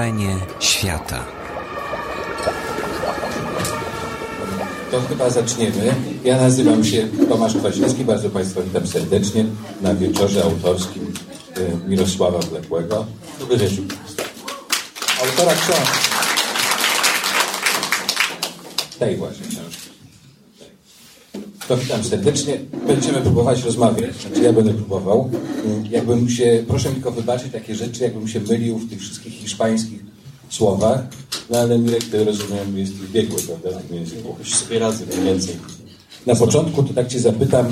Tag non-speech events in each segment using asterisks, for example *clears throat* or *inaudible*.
Wrażenie świata. To chyba zaczniemy. Ja nazywam się Tomasz Kwaśniewski, bardzo Państwa witam serdecznie na wieczorze autorskim e, Mirosława Wlekłego. Dobry wieczór. Autora książki. Tej właśnie książki. To witam serdecznie. Będziemy próbować rozmawiać. Znaczy ja będę próbował. Jakbym się, proszę mi tylko wybaczyć takie rzeczy, jakbym się mylił w tych wszystkich hiszpańskich słowach. No ale Mirek, ty rozumiem, jest biegły, prawda, w tym języku. Sobie radzę mniej więcej. Na początku to tak cię zapytam,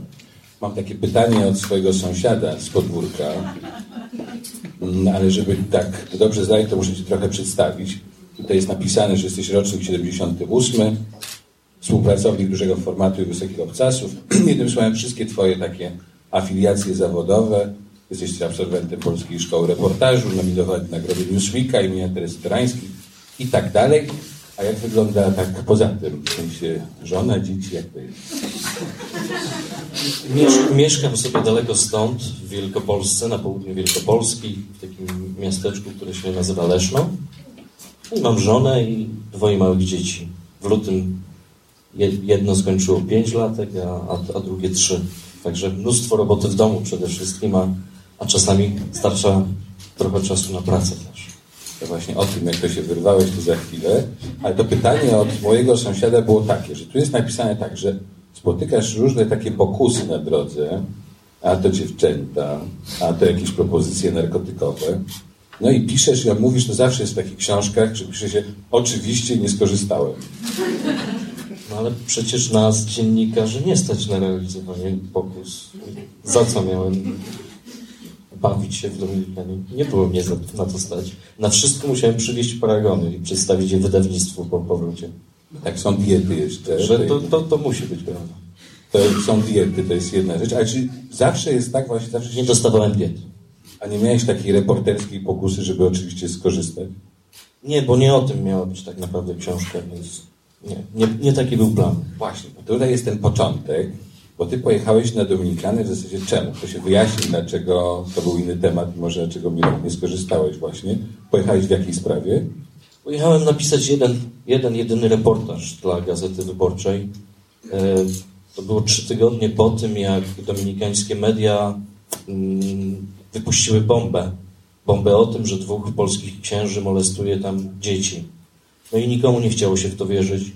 *clears throat* mam takie pytanie od swojego sąsiada z podwórka, Mm, ale żeby tak dobrze zdać, to muszę cię trochę przedstawić. Tutaj jest napisane, że jesteś rocznik 78, współpracownik dużego formatu i wysokich obcasów. *clears throat* Jednym słowem, wszystkie twoje takie afiliacje zawodowe. Jesteś absolwentem Polskiej Szkoły Reportażu, nominowany na nagrodę Newsweeka imienia Teresy Torańskiej i tak dalej. A jak wygląda tak poza tym? W sensie żona, dzieci, jak to jest? Miesz mieszkam sobie daleko stąd, w Wielkopolsce, na południu Wielkopolski, w takim miasteczku, które się nazywa Leszno. I mam żonę i dwoje małych dzieci. W lutym jedno skończyło 5 latek, a, a, a drugie 3. Także mnóstwo roboty w domu przede wszystkim, a, a czasami starcza trochę czasu na pracę też. To właśnie o tym, jak to się wyrwałeś, to za chwilę. Ale to pytanie od mojego sąsiada było takie, że tu jest napisane tak, że spotykasz różne takie pokusy na drodze, a to dziewczęta, a to jakieś propozycje narkotykowe. No i piszesz, jak mówisz, to zawsze jest w takich książkach, że pisze się, oczywiście nie skorzystałem. No ale przecież nas, dziennikarzy, nie stać na realizowanie pokus. Za co miałem bawić się w Dominikanie? Nie było mnie na to stać. Na wszystko musiałem przywieźć paragony i przedstawić je wydawnictwu po powrocie. Tak, są diety jeszcze. Że to, to, to musi być prawda. To są diety, to jest jedna rzecz. Ale czy zawsze jest tak właśnie? Zawsze Nie dostawałem diety. A nie miałeś takiej reporterskiej pokusy, żeby oczywiście skorzystać? Nie, bo nie o tym miała być tak naprawdę książka, więc nie, nie, nie taki był plan. Właśnie, tutaj jest ten początek, bo ty pojechałeś na Dominikany w zasadzie czemu? To się wyjaśni, dlaczego to był inny temat, może Mirek nie skorzystałeś właśnie. Pojechałeś w jakiej sprawie? Pojechałem napisać jeden, jeden jedyny reportaż dla Gazety Wyborczej. E, to było trzy tygodnie po tym, jak dominikańskie media mm, wypuściły bombę. Bombę o tym, że dwóch polskich księży molestuje tam dzieci. No i nikomu nie chciało się w to wierzyć.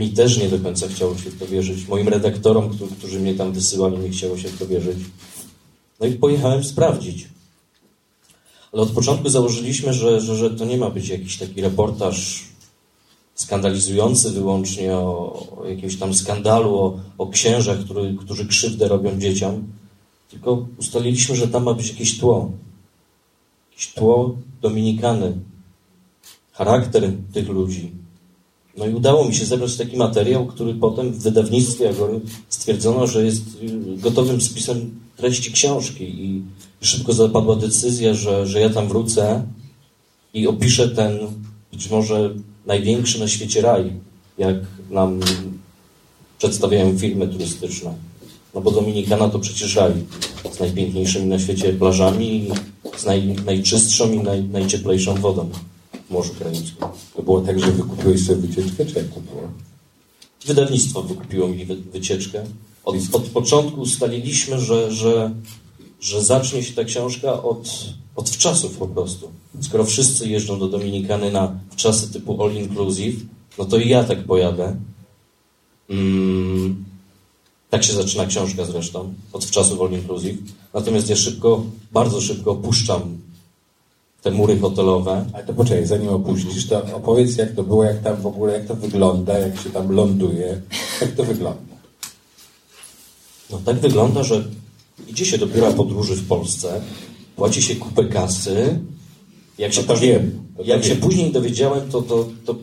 Mi też nie do końca chciało się w to wierzyć. Moim redaktorom, którzy mnie tam wysyłali, nie chciało się w to wierzyć. No i pojechałem sprawdzić. Ale od początku założyliśmy, że, że, że to nie ma być jakiś taki reportaż skandalizujący wyłącznie o, o jakimś tam skandalu, o, o księżach, który, którzy krzywdę robią dzieciom, tylko ustaliliśmy, że tam ma być jakieś tło. Jakieś tło Dominikany, charakter tych ludzi. No i udało mi się zebrać taki materiał, który potem w wydawnictwie Agory stwierdzono, że jest gotowym spisem treści książki. I szybko zapadła decyzja, że, że ja tam wrócę i opiszę ten być może największy na świecie raj, jak nam przedstawiają filmy turystyczne. No bo Dominikana to przecież raj. Z najpiękniejszymi na świecie plażami, z naj, najczystszą i naj, najcieplejszą wodą Morzu Karaibskim. To było tak, że wykupiłeś sobie wycieczkę, czy jak to było? Wydawnictwo wykupiło mi wy, wycieczkę. Od, od początku ustaliliśmy, że, że, że zacznie się ta książka od, od wczasów po prostu. Skoro wszyscy jeżdżą do Dominikany na wczasy typu all inclusive, no to i ja tak pojadę. Mm, tak się zaczyna książka zresztą, od wczasów all inclusive. Natomiast ja szybko, bardzo szybko opuszczam te mury hotelowe. Ale to poczekaj, zanim opuścisz, to opowiedz jak to było, jak tam w ogóle, jak to wygląda, jak się tam ląduje, jak to wygląda. No tak wygląda, że idzie się do biura podróży w Polsce, płaci się kupę kasy. Jak się, to później, wiem, to jak się wiem. później dowiedziałem, to, to, to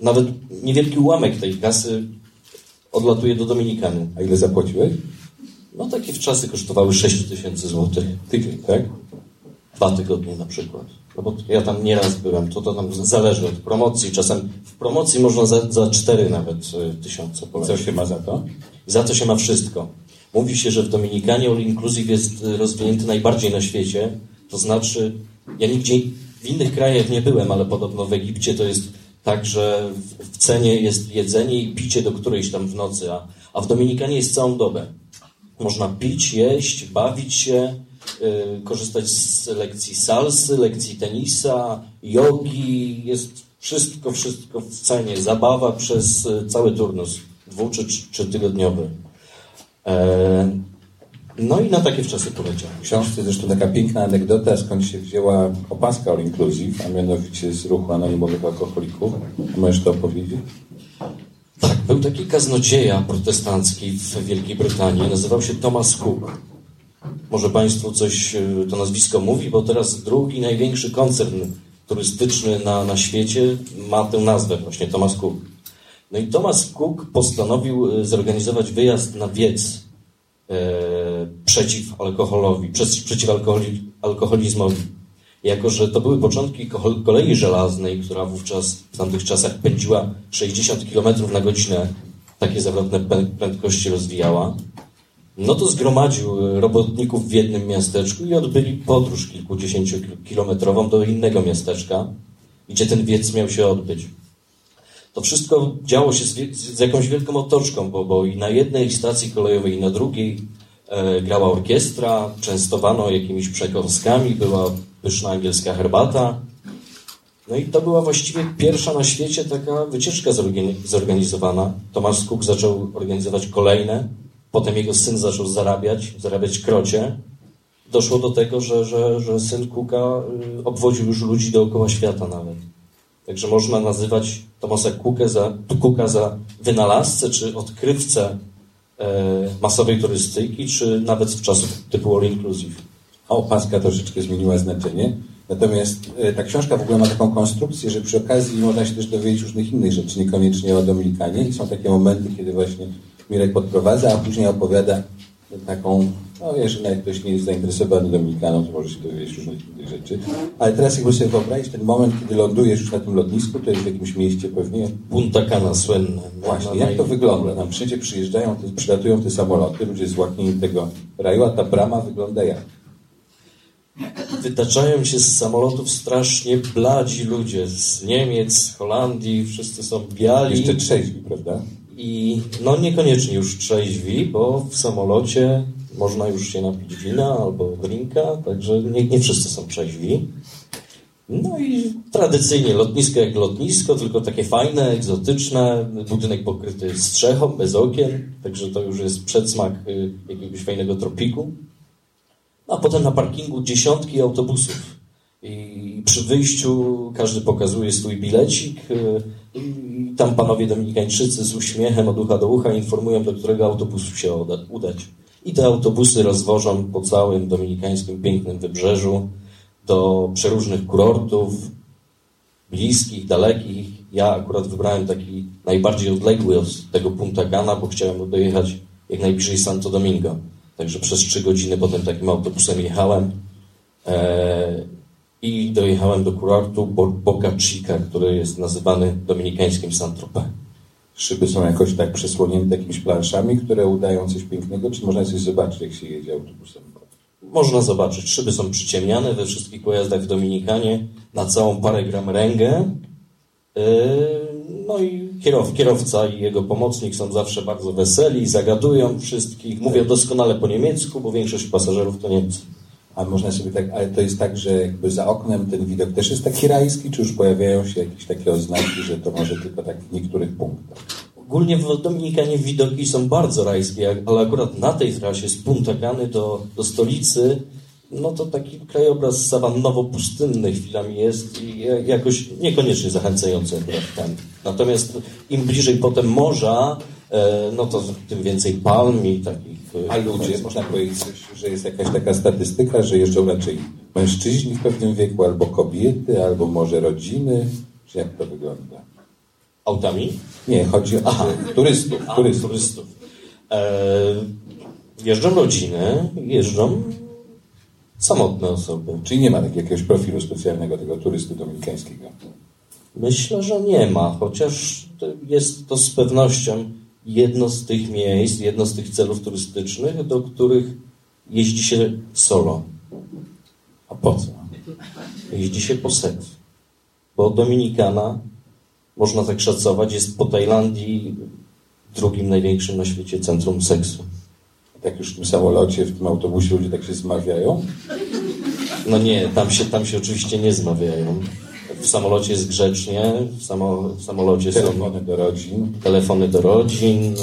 nawet niewielki ułamek tej kasy odlatuje do Dominikany. A ile zapłaciłeś? No takie w czasy kosztowały 6 tysięcy złotych. Tydzień, tak? Dwa tygodnie na przykład. No bo ja tam nieraz byłem, to, to tam zależy od promocji. Czasem w promocji można za, za 4 nawet y, tysiące Co polecić. się ma za to? Za to się ma wszystko. Mówi się, że w Dominikanie all inclusive jest y, rozwinięty najbardziej na świecie, to znaczy Ja nigdzie w innych krajach nie byłem, ale podobno w Egipcie to jest tak, że w cenie jest jedzenie i picie do którejś tam w nocy, a, a w Dominikanie jest całą dobę. Można pić, jeść, bawić się, korzystać z lekcji salsy, lekcji tenisa, jogi. Jest wszystko, wszystko w cenie. Zabawa przez y, cały turnus, dwu czy, czy tygodniowy. E, no i na takie wczasy poleciałem. W książce zresztą taka piękna anegdota, skąd się wzięła opaska All Inclusive, a mianowicie z ruchu anonimowych alkoholików. Możesz to opowiedzieć? Tak, był taki kaznodzieja protestancki w Wielkiej Brytanii, nazywał się Thomas Cook. Może Państwu coś y, to nazwisko mówi, bo teraz drugi największy koncern turystyczny na, na świecie ma tę nazwę właśnie, Thomas Cook. No i Thomas Cook postanowił y, zorganizować wyjazd na wiec e, przeciw alkoholowi, przeciw, przeciw alkoholi, alkoholizmowi. Jako, że to były początki kolei żelaznej, która wówczas w tamtych czasach pędziła 60 km na godzinę, takie zawrotne prędkości rozwijała, no to zgromadził y, robotników w jednym miasteczku i odbyli podróż kilkudziesięciokilometrową do innego miasteczka, gdzie ten wiec miał się odbyć. To wszystko działo się z, z jakąś wielką otoczką, bo, bo, i na jednej stacji kolejowej, i na drugiej e, grała orkiestra, częstowano jakimiś przekąskami, była pyszna angielska herbata. No i to była właściwie pierwsza na świecie taka wycieczka zorganizowana. Tomasz Cook zaczął organizować kolejne, potem jego syn zaczął zarabiać, zarabiać krocie. Doszło do tego, że, że, że syn Cooka y, obwodził już ludzi dookoła świata nawet. Także można nazywać Tomasa Cooka za, Cooka za wynalazcę czy odkrywcę e, masowej turystyki, czy nawet w czasów typu all inclusive. A opaska troszeczkę zmieniła znaczenie. Natomiast e, ta książka w ogóle ma taką konstrukcję, że przy okazji można się też dowiedzieć różnych innych rzeczy, niekoniecznie o Dominikanie. I są takie momenty, kiedy właśnie Mirek podprowadza, a później opowiada taką, no jeżeli ktoś nie jest zainteresowany Dominikaną, to może się dowiedzieć różnych innych rzeczy. Ale teraz jakby sobie wyobrazić ten moment, kiedy lądujesz już na tym lotnisku, to jest w jakimś mieście pewnie. Punta Cana słynne. Właśnie, jak to wygląda? Tam wszędzie przyjeżdżają, te, przylatują te samoloty, ludzie złaknieni tego raju, a ta brama wygląda jak? Wytaczają się z samolotów strasznie bladzi ludzie z Niemiec, Holandii, wszyscy są biali. Jeszcze trzeźwi, prawda? I no niekoniecznie już trzeźwi, bo w samolocie można już się napić wina albo drinka, także nie, nie wszyscy są trzeźwi. No i tradycyjnie lotnisko jak lotnisko, tylko takie fajne, egzotyczne, budynek pokryty strzechą, bez okien, także to już jest przedsmak y, jakiegoś fajnego tropiku. A potem na parkingu dziesiątki autobusów. I przy wyjściu każdy pokazuje swój bilecik y, i tam panowie dominikańczycy z uśmiechem od ucha do ucha informują, do którego autobusu się udać. I te autobusy rozwożą po całym dominikańskim pięknym wybrzeżu do przeróżnych kurortów, bliskich, dalekich. Ja akurat wybrałem taki najbardziej odległy od tego Punta Gana, bo chciałem dojechać jak najbliżej Santo Domingo. Także przez trzy godziny potem takim autobusem jechałem e, i dojechałem do kurortu Boca Chica, który jest nazywany dominikańskim Saint-Tropez. Szyby są jakoś tak przesłonięte jakimiś planszami, które udają coś pięknego, czy można coś zobaczyć, jak się jedzie autobusem? Można zobaczyć. Szyby są przyciemniane we wszystkich pojazdach w Dominikanie na całą parę gram ręgę. E, no i kierow, kierowca i jego pomocnik są zawsze bardzo weseli, zagadują wszystkich, mówią doskonale po niemiecku, bo większość pasażerów to Niemcy. A można sobie tak, ale to jest tak, że jakby za oknem ten widok też jest taki rajski, czy już pojawiają się jakieś takie oznaki, że to może tylko tak w niektórych punktach? Ogólnie w Dominikanie widoki są bardzo rajskie, ale akurat na tej trasie z Punta Cany do, do stolicy no to taki krajobraz sawannowo-pustynny chwilami jest i jakoś niekoniecznie zachęcający ten. Natomiast im bliżej potem morza, e, no to tym więcej palm i takich... A ludzie, można powiedzieć, że jest jakaś taka statystyka, że jeżdżą raczej mężczyźni w pewnym wieku, albo kobiety, albo może rodziny, czy jak to wygląda? Autami? Nie, chodzi o Aha. *laughs* turystów. A, turystów. turystów. E, jeżdżą rodziny, jeżdżą samotne osoby. Czyli nie ma tak jakiegoś profilu specjalnego tego turysty dominikańskiego? Myślę, że nie ma, chociaż jest to z pewnością jedno z tych miejsc, jedno z tych celów turystycznych, do których jeździ się solo. A po co? jeździ się po seks. Bo Dominikana, można tak szacować, jest po Tajlandii drugim największym na świecie centrum seksu. Tak już w tym samolocie, w tym autobusie ludzie tak się zmawiają? No nie, tam się, tam się oczywiście nie zmawiają. W samolocie jest grzecznie, w, samo, w samolocie Telefony są do rodzin. telefony do rodzin, e,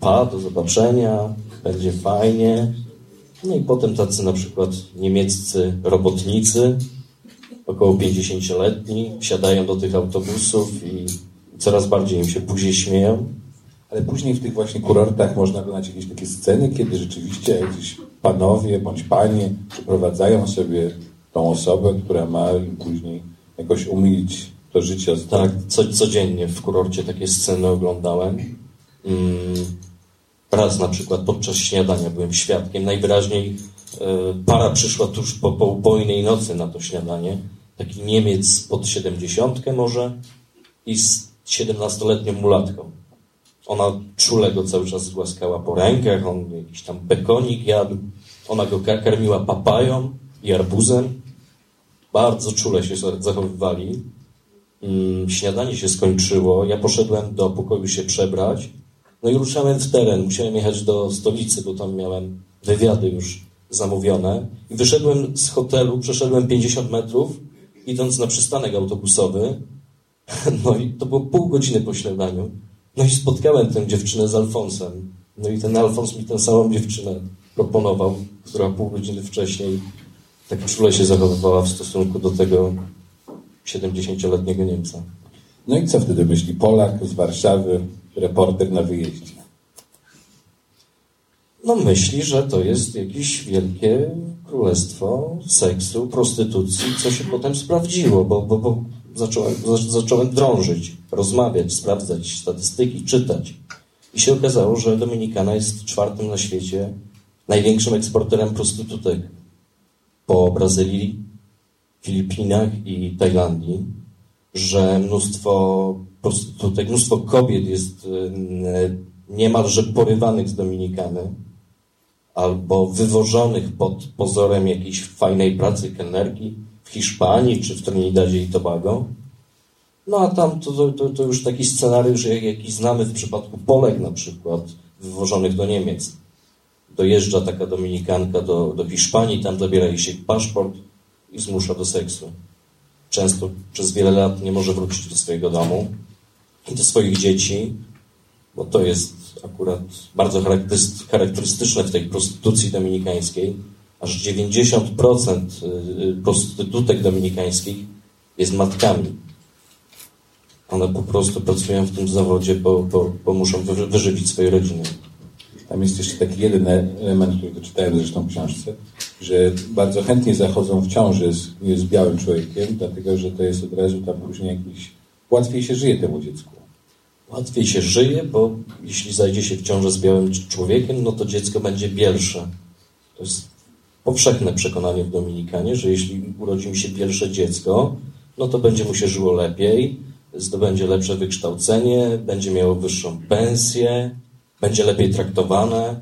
pa, do zobaczenia, będzie fajnie. No i potem tacy na przykład niemieccy robotnicy, około 50-letni, wsiadają do tych autobusów i coraz bardziej im się buzie śmieją. Ale później w tych właśnie kurortach można oglądać jakieś takie sceny, kiedy rzeczywiście jakiś panowie bądź panie przyprowadzają sobie tą osobę, która ma później jakoś umilić to życie. Tak, co, codziennie w kurorcie takie sceny oglądałem. Mm, raz na przykład podczas śniadania byłem świadkiem. Najwyraźniej e, para przyszła tuż po poubojnej nocy na to śniadanie. Taki Niemiec pod siedemdziesiątkę może i z 17-letnią mulatką. Ona czule go cały czas głaskała po rękach, on jakiś tam bekonik jadł. Ona go ka- karmiła papają i arbuzem. Bardzo czule się zachowywali. Mm, Śniadanie się skończyło. Ja poszedłem do pokoju się przebrać. No i ruszałem w teren. Musiałem jechać do stolicy, bo tam miałem wywiady już zamówione. I wyszedłem z hotelu, przeszedłem 50 metrów, idąc na przystanek autobusowy. *laughs* No i to było pół godziny po śniadaniu. No i spotkałem tę dziewczynę z Alfonsem. No i ten Alfons mi tę samą dziewczynę proponował, która pół godziny wcześniej tak czule się zachowywała w stosunku do tego 70-letniego Niemca. No i co wtedy myśli Polak z Warszawy, reporter na wyjeździe? No myśli, że to jest jakieś wielkie królestwo seksu, prostytucji, co się potem sprawdziło, bo, bo, bo zacząłem, za- zacząłem drążyć, rozmawiać, sprawdzać statystyki, czytać. I się okazało, że Dominikana jest czwartym na świecie największym eksporterem prostytutek po Brazylii, Filipinach i Tajlandii, że mnóstwo prostytutek, mnóstwo kobiet jest y, niemalże porywanych z Dominikany albo wywożonych pod pozorem jakiejś fajnej pracy kelnerki w Hiszpanii czy w Trinidadzie i Tobago. No a tam to, to, to już taki scenariusz, jak- jaki znamy w przypadku Polek na przykład, wywożonych do Niemiec. Dojeżdża taka Dominikanka do, do Hiszpanii, tam zabiera jej się paszport i zmusza do seksu. Często przez wiele lat nie może wrócić do swojego domu i do swoich dzieci, bo to jest akurat bardzo charakterys- charakterystyczne w tej prostytucji dominikańskiej. Aż 90% y, prostytutek dominikańskich jest matkami. One po prostu pracują w tym zawodzie, bo, bo, bo muszą wy- wyżywić swoje rodziny. Tam jest jeszcze taki jeden element, który doczytałem zresztą w książce, że bardzo chętnie zachodzą w ciąży z, z białym człowiekiem, dlatego że to jest od razu tam później jakiś... Łatwiej się żyje temu dziecku. Łatwiej się żyje, bo jeśli zajdzie się w ciążę z białym człowiekiem, no to dziecko będzie bielsze. To jest powszechne przekonanie w Dominikanie, że jeśli urodzi mi się pierwsze dziecko, no to będzie mu się żyło lepiej, zdobędzie lepsze wykształcenie, będzie miało wyższą pensję, będzie lepiej traktowane.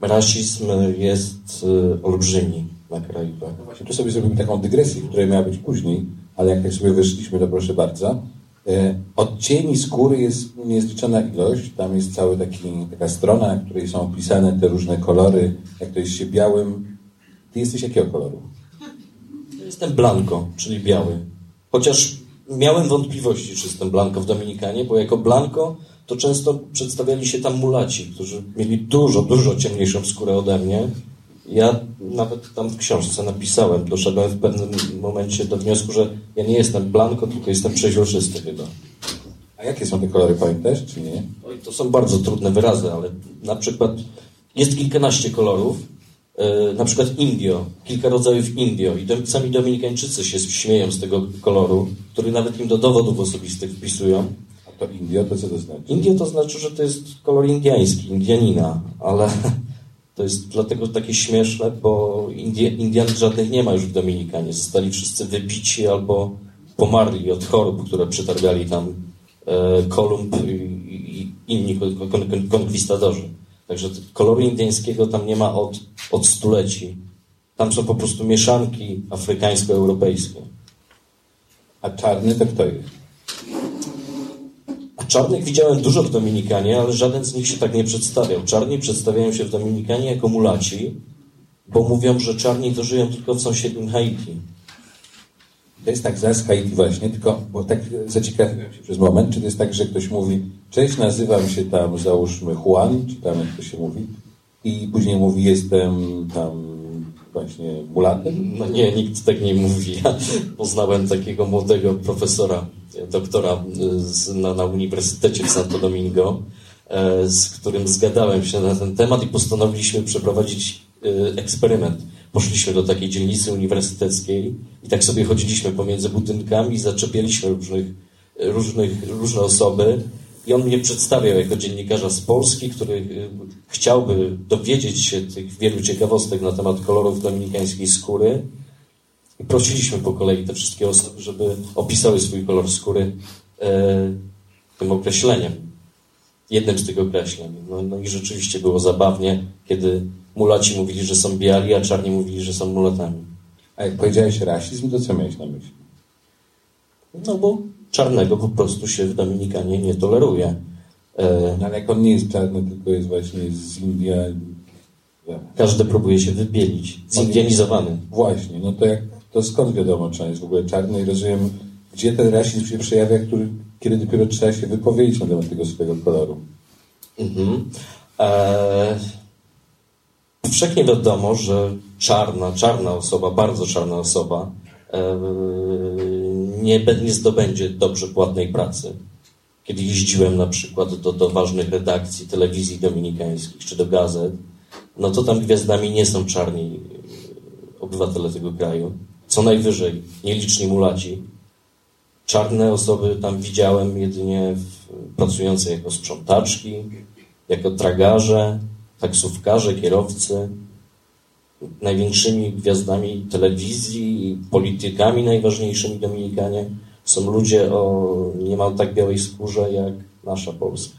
Rasizm jest y, olbrzymi na Karaibach. Właśnie tu sobie zrobimy taką dygresję, która miała być później, ale jak tak sobie wyszliśmy, to proszę bardzo. E, Odcieni skóry jest niezliczona ilość. Tam jest cały taki, taka strona, na której są opisane te różne kolory, jak to jest się białym. Ty jesteś jakiego koloru? Jestem blanco, czyli biały. Chociaż miałem wątpliwości, czy jestem blanco w Dominikanie, bo jako blanco to często przedstawiali się tam mulaci, którzy mieli dużo, dużo ciemniejszą skórę ode mnie. Ja nawet tam w książce napisałem, doszedłem w pewnym momencie do wniosku, że ja nie jestem blanco, tylko jestem przeźroczysty chyba. A jakie są te kolory, pamiętasz, czy nie? Oj, to są bardzo trudne wyrazy, ale na przykład jest kilkanaście kolorów, e, na przykład indio, kilka rodzajów indio i dom, sami Dominikańczycy się śmieją z tego koloru, który nawet im do dowodów osobistych wpisują. To Indio, to co to znaczy? Indio to znaczy, że to jest kolor indiański, Indianina, ale *laughs* to jest dlatego takie śmieszne, bo Indie, Indian żadnych nie ma już w Dominikanie. Zostali wszyscy wybici albo pomarli od chorób, które przetargali tam e, Kolumb i, i inni kon, kon, konkwistadorzy. Także koloru indyjskiego tam nie ma od, od stuleci. Tam są po prostu mieszanki afrykańsko-europejskie. A czarny to kto jest? Czarnych widziałem dużo w Dominikanie, ale żaden z nich się tak nie przedstawiał. Czarni przedstawiają się w Dominikanie jako mulaci, bo mówią, że czarni to żyją tylko w sąsiednim Haiti. To jest tak zaraz Haiti właśnie, tylko, bo tak zaciekawiłem się przez moment, czy to jest tak, że ktoś mówi, cześć, nazywam się tam, załóżmy Juan, czy tam jak to się mówi, i później mówi, jestem tam właśnie mulatem? No nie, nikt tak nie mówi. Ja poznałem takiego młodego profesora, doktora z, na, na Uniwersytecie w Santo Domingo, e, z którym zgadałem się na ten temat i postanowiliśmy przeprowadzić e, eksperyment. Poszliśmy do takiej dzielnicy uniwersyteckiej i tak sobie chodziliśmy pomiędzy budynkami, zaczepialiśmy różnych, różnych, różne osoby i on mnie przedstawiał jako dziennikarza z Polski, który y, chciałby dowiedzieć się tych wielu ciekawostek na temat kolorów dominikańskiej skóry. I prosiliśmy po kolei te wszystkie osoby, żeby opisały swój kolor skóry e, tym określeniem. Jednym z tych określeń. No, no i rzeczywiście było zabawnie, kiedy mulaci mówili, że są biali, a czarni mówili, że są mulatami. A jak powiedziałeś rasizm, to co miałeś na myśli? No bo czarnego po prostu się w Dominikanie nie toleruje. E... No, ale jak on nie jest czarny, tylko jest właśnie z India... Każdy próbuje się wybielić. Zindianizowany. Właśnie, no to jak to skąd wiadomo, czy on jest w ogóle czarny i rozumiem, gdzie ten rasizm się przejawia, który, kiedy dopiero trzeba się wypowiedzieć na temat tego swojego koloru. Mhm. Eee, powszechnie wiadomo, że czarna, czarna osoba, bardzo czarna osoba e, nie, nie zdobędzie dobrze płatnej pracy. Kiedy jeździłem na przykład do, do ważnych redakcji telewizji dominikańskich czy do gazet, no to tam gwiazdami nie są czarni obywatele tego kraju. Co najwyżej nieliczni mulaci. Czarne osoby tam widziałem jedynie pracujące jako sprzątaczki, jako tragarze, taksówkarze, kierowcy największymi gwiazdami telewizji politykami najważniejszymi Dominikanie są ludzie o niemal tak białej skórze jak nasza Polska.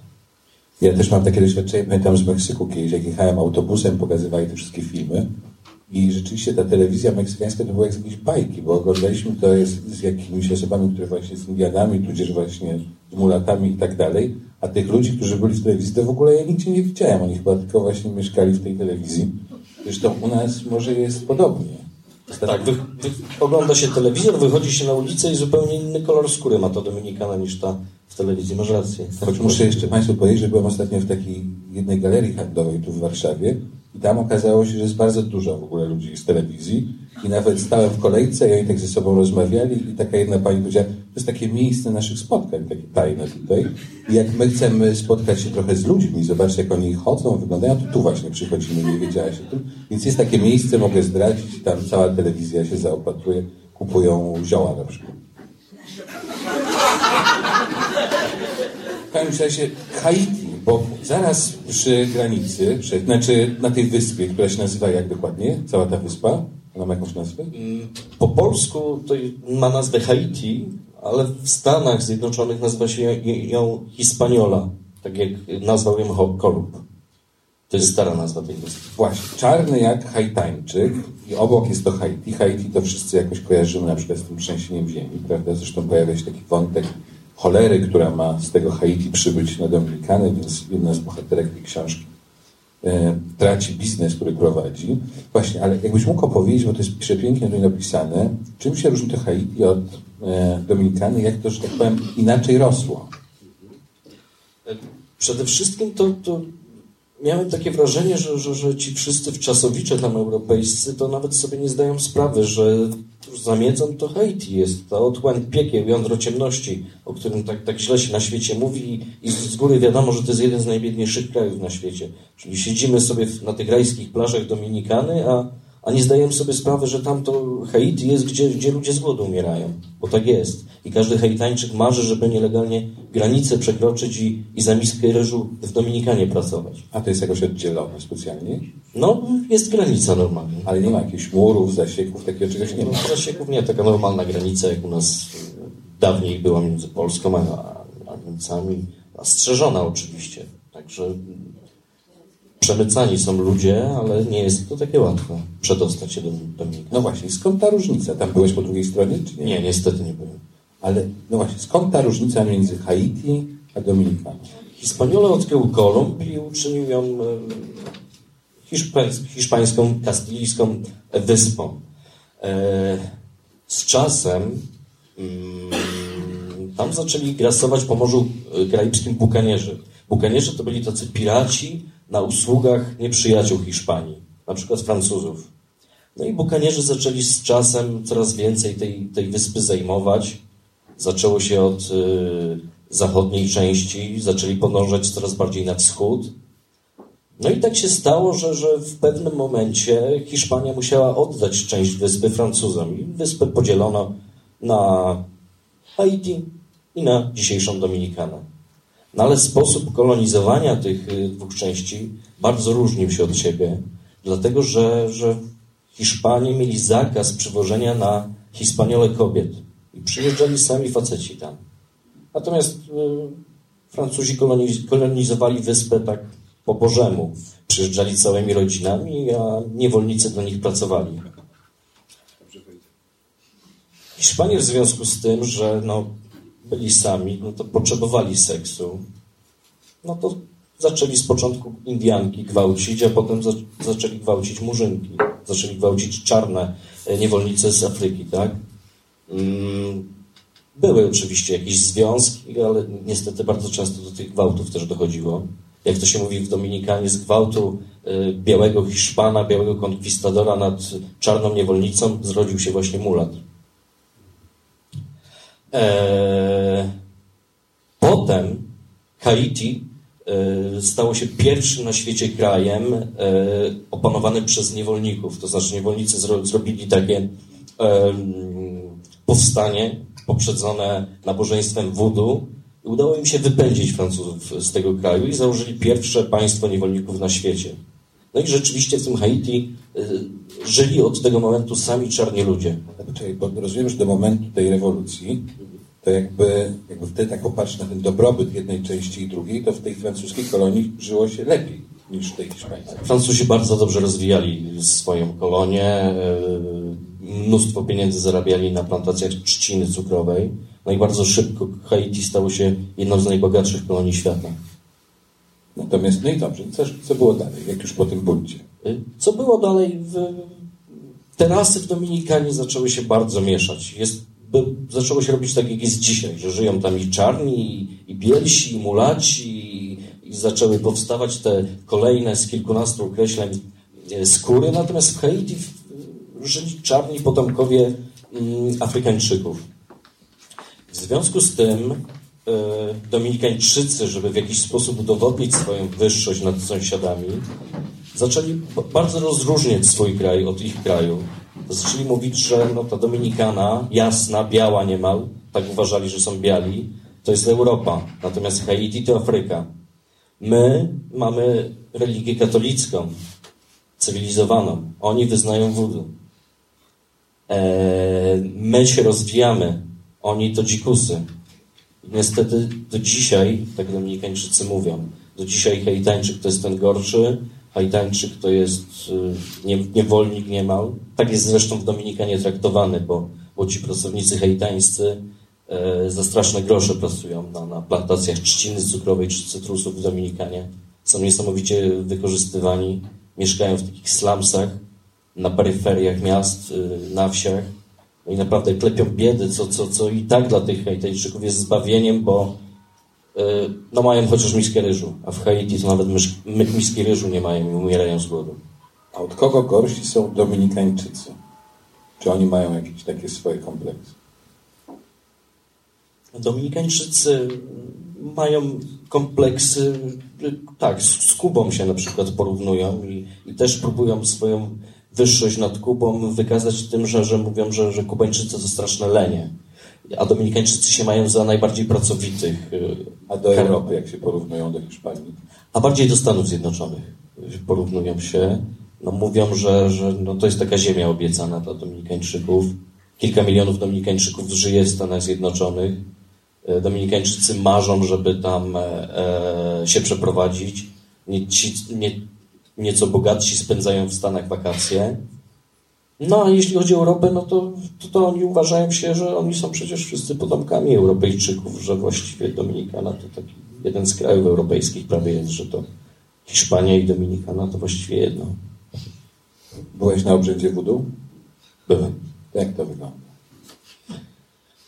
Ja też mam takie doświadczenie, pamiętam z Meksyku kiedyś, jak jechałem autobusem, pokazywali te wszystkie filmy i rzeczywiście ta telewizja meksykańska to była jak z jakiejś bajki, bo oglądaliśmy to jest z jakimiś osobami, które właśnie z Indianami, tudzież właśnie z mulatami i tak dalej, a tych ludzi, którzy byli w telewizji, to w ogóle ja nigdzie nie widziałem, oni chyba tylko właśnie mieszkali w tej telewizji Zresztą u nas może jest podobnie. Tak, wy, wy, ogląda się telewizor, wychodzi się na ulicę i zupełnie inny kolor skóry ma ta Dominikana niż ta w telewizji. Masz rację. Choć muszę jeszcze Państwu powiedzieć, że byłem ostatnio w takiej jednej galerii handlowej tu w Warszawie i tam okazało się, że jest bardzo dużo w ogóle ludzi z telewizji i nawet stałem w kolejce i oni tak ze sobą rozmawiali i taka jedna pani powiedziała, to jest takie miejsce naszych spotkań, takie tajne tutaj. I jak my chcemy spotkać się trochę z ludźmi, zobaczyć jak oni chodzą, wyglądają, to tu właśnie przychodzimy, nie wiedziałaś o tym. Więc jest takie miejsce, mogę zdradzić, tam cała telewizja się zaopatruje, kupują zioła na przykład. W każdym razie Haiti, bo zaraz przy granicy, przy, znaczy na tej wyspie, która się nazywa jak dokładnie, cała ta wyspa, ona ma jakąś nazwę? Mm, po polsku to ma nazwę Haiti, ale w Stanach Zjednoczonych nazywa się ją Hispaniola, tak jak nazwał ją Kolumb. To jest stara nazwa tej wyspy. Właśnie, czarny jak Haitańczyk i obok jest to Haiti. Haiti to wszyscy jakoś kojarzymy na przykład z tym trzęsieniem ziemi, prawda? Zresztą pojawia się taki wątek cholery, która ma z tego Haiti przybyć na Dominikany, więc jedna z bohaterek tej książki e, traci biznes, który prowadzi. Właśnie, ale jakbyś mógł opowiedzieć, bo to jest przepięknie tutaj napisane, czym się różni to Haiti od e, Dominikany, jak to, że tak powiem, inaczej rosło? Przede wszystkim to, to miałem takie wrażenie, że, że, że ci wszyscy wczasowicze tam europejscy to nawet sobie nie zdają sprawy, że zamiedzą to Haiti jest, ta otchłań piekieł, jądro ciemności, o którym tak, tak źle się na świecie mówi i z góry wiadomo, że to jest jeden z najbiedniejszych krajów na świecie. Czyli siedzimy sobie na tych rajskich plażach Dominikany, a a nie zdajemy sobie sprawy, że tam to Haiti jest, gdzie, gdzie ludzie z głodu umierają, bo tak jest. I każdy Haitańczyk marzy, żeby nielegalnie granicę przekroczyć i, i za miskę ryżu w Dominikanie pracować. A to jest jakoś oddzielone specjalnie? No, jest granica normalnie. Ale nie ma jakichś murów, zasieków, takiego czegoś nie ma? No, zasieków nie, taka normalna granica, jak u nas dawniej była między Polską a, a Niemcami. A strzeżona oczywiście. Także przemycani są ludzie, ale nie jest to takie łatwe przedostać się do Dominikany. No właśnie, skąd ta różnica? Tam byłeś po drugiej stronie, czy nie? Nie, niestety nie byłem. Ale, no właśnie, skąd ta różnica między Haiti a Dominikaną? Hispaniole odkrył Kolumb i uczynił ją e, hiszpańs- hiszpańską, kastylijską wyspą. E, Z czasem mm, tam zaczęli grasować po Morzu Karaibskim bukanierzy. Bukanierzy to byli tacy piraci na usługach nieprzyjaciół Hiszpanii, na przykład Francuzów. No i bukanierzy zaczęli z czasem coraz więcej tej, tej wyspy zajmować. Zaczęło się od y, zachodniej części, zaczęli podążać coraz bardziej na wschód. No i tak się stało, że, że w pewnym momencie Hiszpania musiała oddać część wyspy Francuzom. I wyspę podzielono na Haiti i na dzisiejszą Dominikanę. No ale sposób kolonizowania tych y, dwóch części bardzo różnił się od siebie, dlatego że, że Hiszpanie mieli zakaz przywożenia na Hispaniole kobiet i przyjeżdżali sami faceci tam. Natomiast y, Francuzi koloniz kolonizowali wyspę tak po Bożemu. Przyjeżdżali całymi rodzinami, a niewolnicy dla nich pracowali. Hiszpanie w związku z tym, że no, byli sami, no to potrzebowali seksu, no to zaczęli z początku Indianki gwałcić, a potem za zaczęli gwałcić murzynki. Zaczęli gwałcić czarne e, niewolnice z Afryki, tak? Mm, Były oczywiście jakieś związki, ale niestety bardzo często do tych gwałtów też dochodziło. Jak to się mówi w Dominikanie, z gwałtu y, białego Hiszpana, białego konkwistadora nad czarną niewolnicą zrodził się właśnie mulat. Eee, potem Haiti e, stało się pierwszym na świecie krajem e, opanowanym przez niewolników. To znaczy niewolnicy zro, zrobili takie powstanie poprzedzone nabożeństwem voodoo i udało im się wypędzić Francuzów z tego kraju i założyli pierwsze państwo niewolników na świecie. No i rzeczywiście w tym Haiti żyli od tego momentu sami czarni ludzie. Poczekaj, bo rozumiem, że do momentu tej rewolucji, to jakby, jakby wtedy tak popatrz na ten dobrobyt jednej części i drugiej, to w tej francuskiej kolonii żyło się lepiej niż w tej hiszpańskiej. Francuzi bardzo dobrze rozwijali swoją kolonię, y, mnóstwo pieniędzy zarabiali na plantacjach trzciny cukrowej, no i bardzo szybko Haiti stało się jedną z najbogatszych kolonii świata. Natomiast, no i dobrze, co, co było dalej, jak już po tym buncie? Y, Co było dalej? W, te rasy w Dominikanie zaczęły się bardzo mieszać. Jest, by, zaczęło się robić tak, jak jest dzisiaj, że żyją tam i czarni, i, i bielsi, i mulaci, i, i zaczęły powstawać te kolejne z kilkunastu określeń e, skóry. Natomiast w Haiti w, żyli czarni potomkowie mm, Afrykańczyków. W związku z tym Dominikańczycy, żeby w jakiś sposób udowodnić swoją wyższość nad sąsiadami, zaczęli bardzo rozróżniać swój kraj od ich kraju. Zaczęli mówić, że no, ta Dominikana, jasna, biała niemal, tak uważali, że są biali, to jest Europa, natomiast Haiti to Afryka. My mamy religię katolicką, cywilizowaną. Oni wyznają voodoo. Eee, my się rozwijamy, oni to dzikusy. Niestety do dzisiaj, tak Dominikańczycy mówią, do dzisiaj Haitańczyk to jest ten gorszy, Haitańczyk to jest y, nie, niewolnik niemal. Tak jest zresztą w Dominikanie traktowany, bo, bo ci pracownicy haitańscy e, za straszne grosze pracują na, na plantacjach trzciny cukrowej czy cytrusów w Dominikanie. Są niesamowicie wykorzystywani, mieszkają w takich slumsach, na peryferiach miast, y, na wsiach. No i naprawdę klepią biedy, co, co, co i tak dla tych Haitańczyków jest zbawieniem, bo no mają chociaż miskę ryżu, a w Haiti to nawet mysz, my, miski ryżu nie mają i umierają z głodu. A od kogo gorsi są Dominikańczycy? Czy oni mają jakieś takie swoje kompleksy? Dominikańczycy mają kompleksy, tak, z, z Kubą się na przykład porównują i, i też próbują swoją wyższość nad Kubą wykazać tym, że, że mówią, że, że Kubańczycy to straszne lenie, a Dominikańczycy się mają za najbardziej pracowitych. y, A do Europy, jak się porównują do Hiszpanii? a bardziej do Stanów Zjednoczonych porównują się. No, mówią, że, że no, to jest taka ziemia obiecana dla Dominikańczyków. Kilka milionów Dominikańczyków żyje w Stanach Zjednoczonych. E, Dominikańczycy marzą, żeby tam e, e, się przeprowadzić. Nie, ci, nie, nieco bogatsi spędzają w Stanach wakacje. No a jeśli chodzi o Europę, no to, to, to oni uważają się, że oni są przecież wszyscy potomkami Europejczyków, że właściwie Dominikana to taki jeden z krajów europejskich prawie jest, że to Hiszpania i Dominikana to właściwie jedno. Byłeś na obrzędzie wudu? Byłem. Jak to wygląda?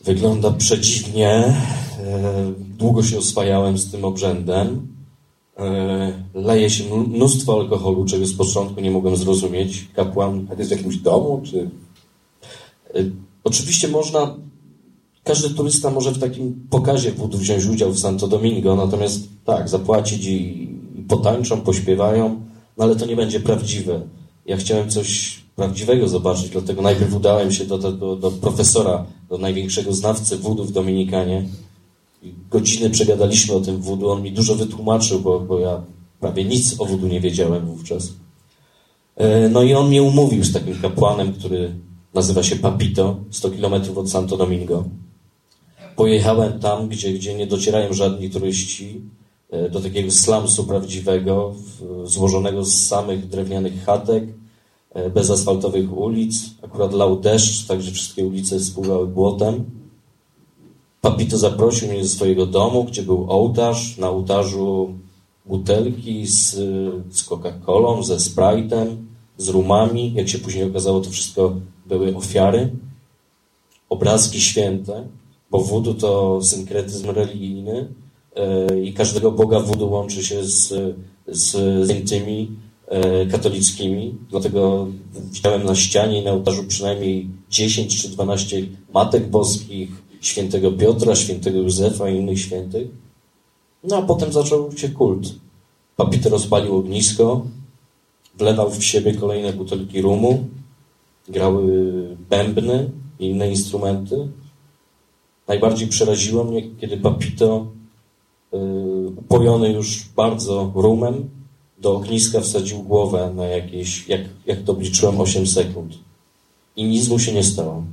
Wygląda przedziwnie. E, długo się oswajałem z tym obrzędem. E, leje się mnóstwo alkoholu, czego z początku nie mogłem zrozumieć. Kapłan. Jest w jakimś domu, czy. E, oczywiście można. Każdy turysta może w takim pokazie wód wziąć udział w Santo Domingo, natomiast tak, zapłacić i, potańczą, pośpiewają, no ale to nie będzie prawdziwe. Ja chciałem coś prawdziwego zobaczyć, dlatego najpierw udałem się do, do, do profesora, do największego znawcy wudu w Dominikanie. Godziny przegadaliśmy o tym wudu, on mi dużo wytłumaczył, bo, bo ja prawie nic o wudu nie wiedziałem wówczas. E, no i on mnie umówił z takim kapłanem, który nazywa się Papito, 100 kilometrów od Santo Domingo. Pojechałem tam, gdzie, gdzie nie docierają żadni turyści, e, do takiego slumsu prawdziwego, złożonego z samych drewnianych chatek, E, bez asfaltowych ulic. Akurat lał deszcz, także wszystkie ulice spływały błotem. Papito zaprosił mnie do swojego domu, gdzie był ołtarz. Na ołtarzu butelki z, z Coca-Colą, ze Sprite'em, z rumami. Jak się później okazało, to wszystko były ofiary. Obrazki święte, bo wudu to synkretyzm religijny e, i każdego Boga wudu łączy się z, z, z E, katolickimi, dlatego widziałem na ścianie i na ołtarzu przynajmniej 10 czy 12 matek boskich, świętego Piotra, świętego Józefa i innych świętych. No a potem zaczął się kult. Papiter rozpalił ognisko, wlewał w siebie kolejne butelki rumu, grały bębny inne instrumenty. Najbardziej przeraziło mnie, kiedy Papito, yy, upojony już bardzo rumem, do ogniska wsadził głowę na jakieś, jak, jak to obliczyłem, 8 sekund. I nic mu się nie stało.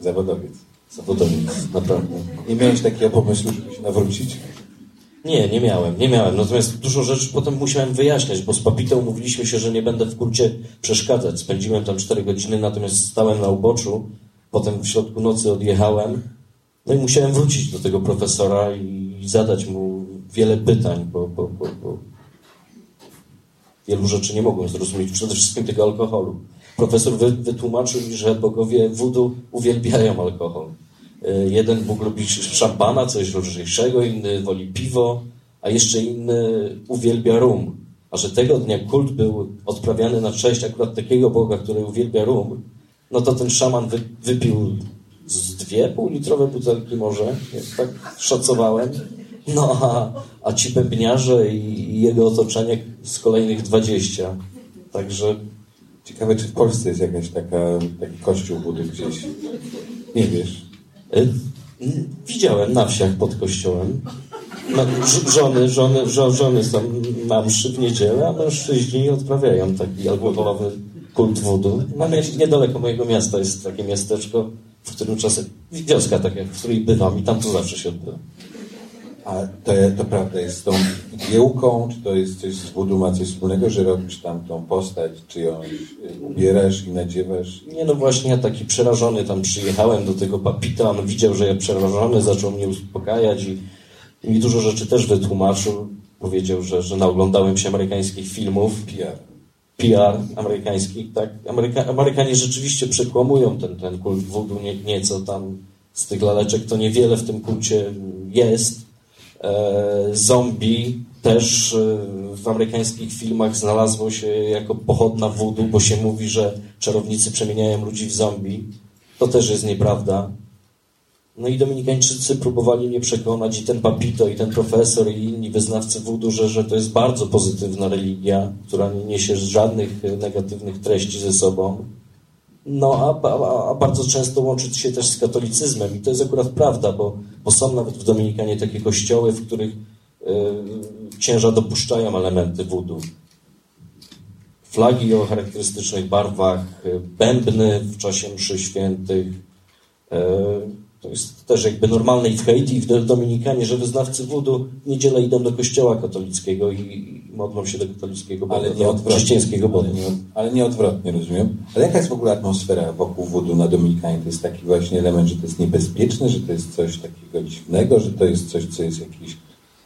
Zawodowiec. Zawodowiec, naprawdę. Nie miałeś takiego pomysłu, żeby się nawrócić? Nie, nie miałem, nie miałem. Natomiast dużo rzeczy potem musiałem wyjaśniać, bo z Papitą umówiliśmy się, że nie będę w kulcie przeszkadzać. Spędziłem tam 4 godziny, natomiast stałem na uboczu. Potem w środku nocy odjechałem. No i musiałem wrócić do tego profesora i zadać mu wiele pytań, bo, bo, bo, bo wielu rzeczy nie mogłem zrozumieć, przede wszystkim tego alkoholu. Profesor wy, wytłumaczył mi, że bogowie wudu uwielbiają alkohol. E, jeden Bóg lubi szampana, coś lżejszego, inny woli piwo, a jeszcze inny uwielbia rum. A że tego dnia kult był odprawiany na cześć akurat takiego Boga, który uwielbia rum, no to ten szaman wy, wypił z dwie półlitrowe butelki może, tak szacowałem. No a, a ci bębniarze i, i jego otoczenie z kolejnych 20. Także... Ciekawe, czy w Polsce jest jakaś taka, taki kościół budy gdzieś. Nie wiesz? E, widziałem na wsiach pod kościołem. No, żony, żony, żony są na mszy w niedzielę, a mężczyźni odprawiają taki alkoholowy kult wudu. No, niedaleko mojego miasta jest takie miasteczko, w którym czasem, wioska taka, w której bywam i tam to zawsze się odbywa. A to, to prawda jest z tą igiełką, czy to jest coś z budu ma coś wspólnego, że robisz tam tą postać, czy ją ubierasz i nadziewasz? Nie, no właśnie ja taki przerażony tam przyjechałem do tego papita, on widział, że ja przerażony, zaczął mnie uspokajać i, i mi dużo rzeczy też wytłumaczył. Powiedział, że, że naoglądałem się amerykańskich filmów. PR. PR amerykańskich, tak. Ameryka, Amerykanie rzeczywiście przekłamują ten, ten kult wudu nie, nieco tam z tych laleczek, to niewiele w tym kulcie jest zombie też e, w amerykańskich filmach znalazło się jako pochodna wudu, bo się mówi, że czarownicy przemieniają ludzi w zombie. To też jest nieprawda. No i Dominikańczycy próbowali mnie przekonać, i ten papito, i ten profesor, i inni wyznawcy wudu, że, że to jest bardzo pozytywna religia, która nie niesie żadnych negatywnych treści ze sobą. No, a, a, a, bardzo często łączy się też z katolicyzmem i to jest akurat prawda, bo, bo są nawet w Dominikanie takie kościoły, w których y, księża dopuszczają elementy wudu. Flagi o charakterystycznych barwach, e, bębny w czasie mszy świętych. Y, To jest też jakby normalne i w Haiti, i w Dominikanie, że wyznawcy wudu w niedzielę idą do kościoła katolickiego i, modlą się do katolickiego ale Boga, nie do odwrotnie. chrześcijańskiego Boga. Ale nie, ale nie odwrotnie, rozumiem. Ale jaka jest w ogóle atmosfera wokół wudu na Dominikanie? To jest taki właśnie element, że to jest niebezpieczne, że to jest coś takiego dziwnego, że to jest coś, co jest jakieś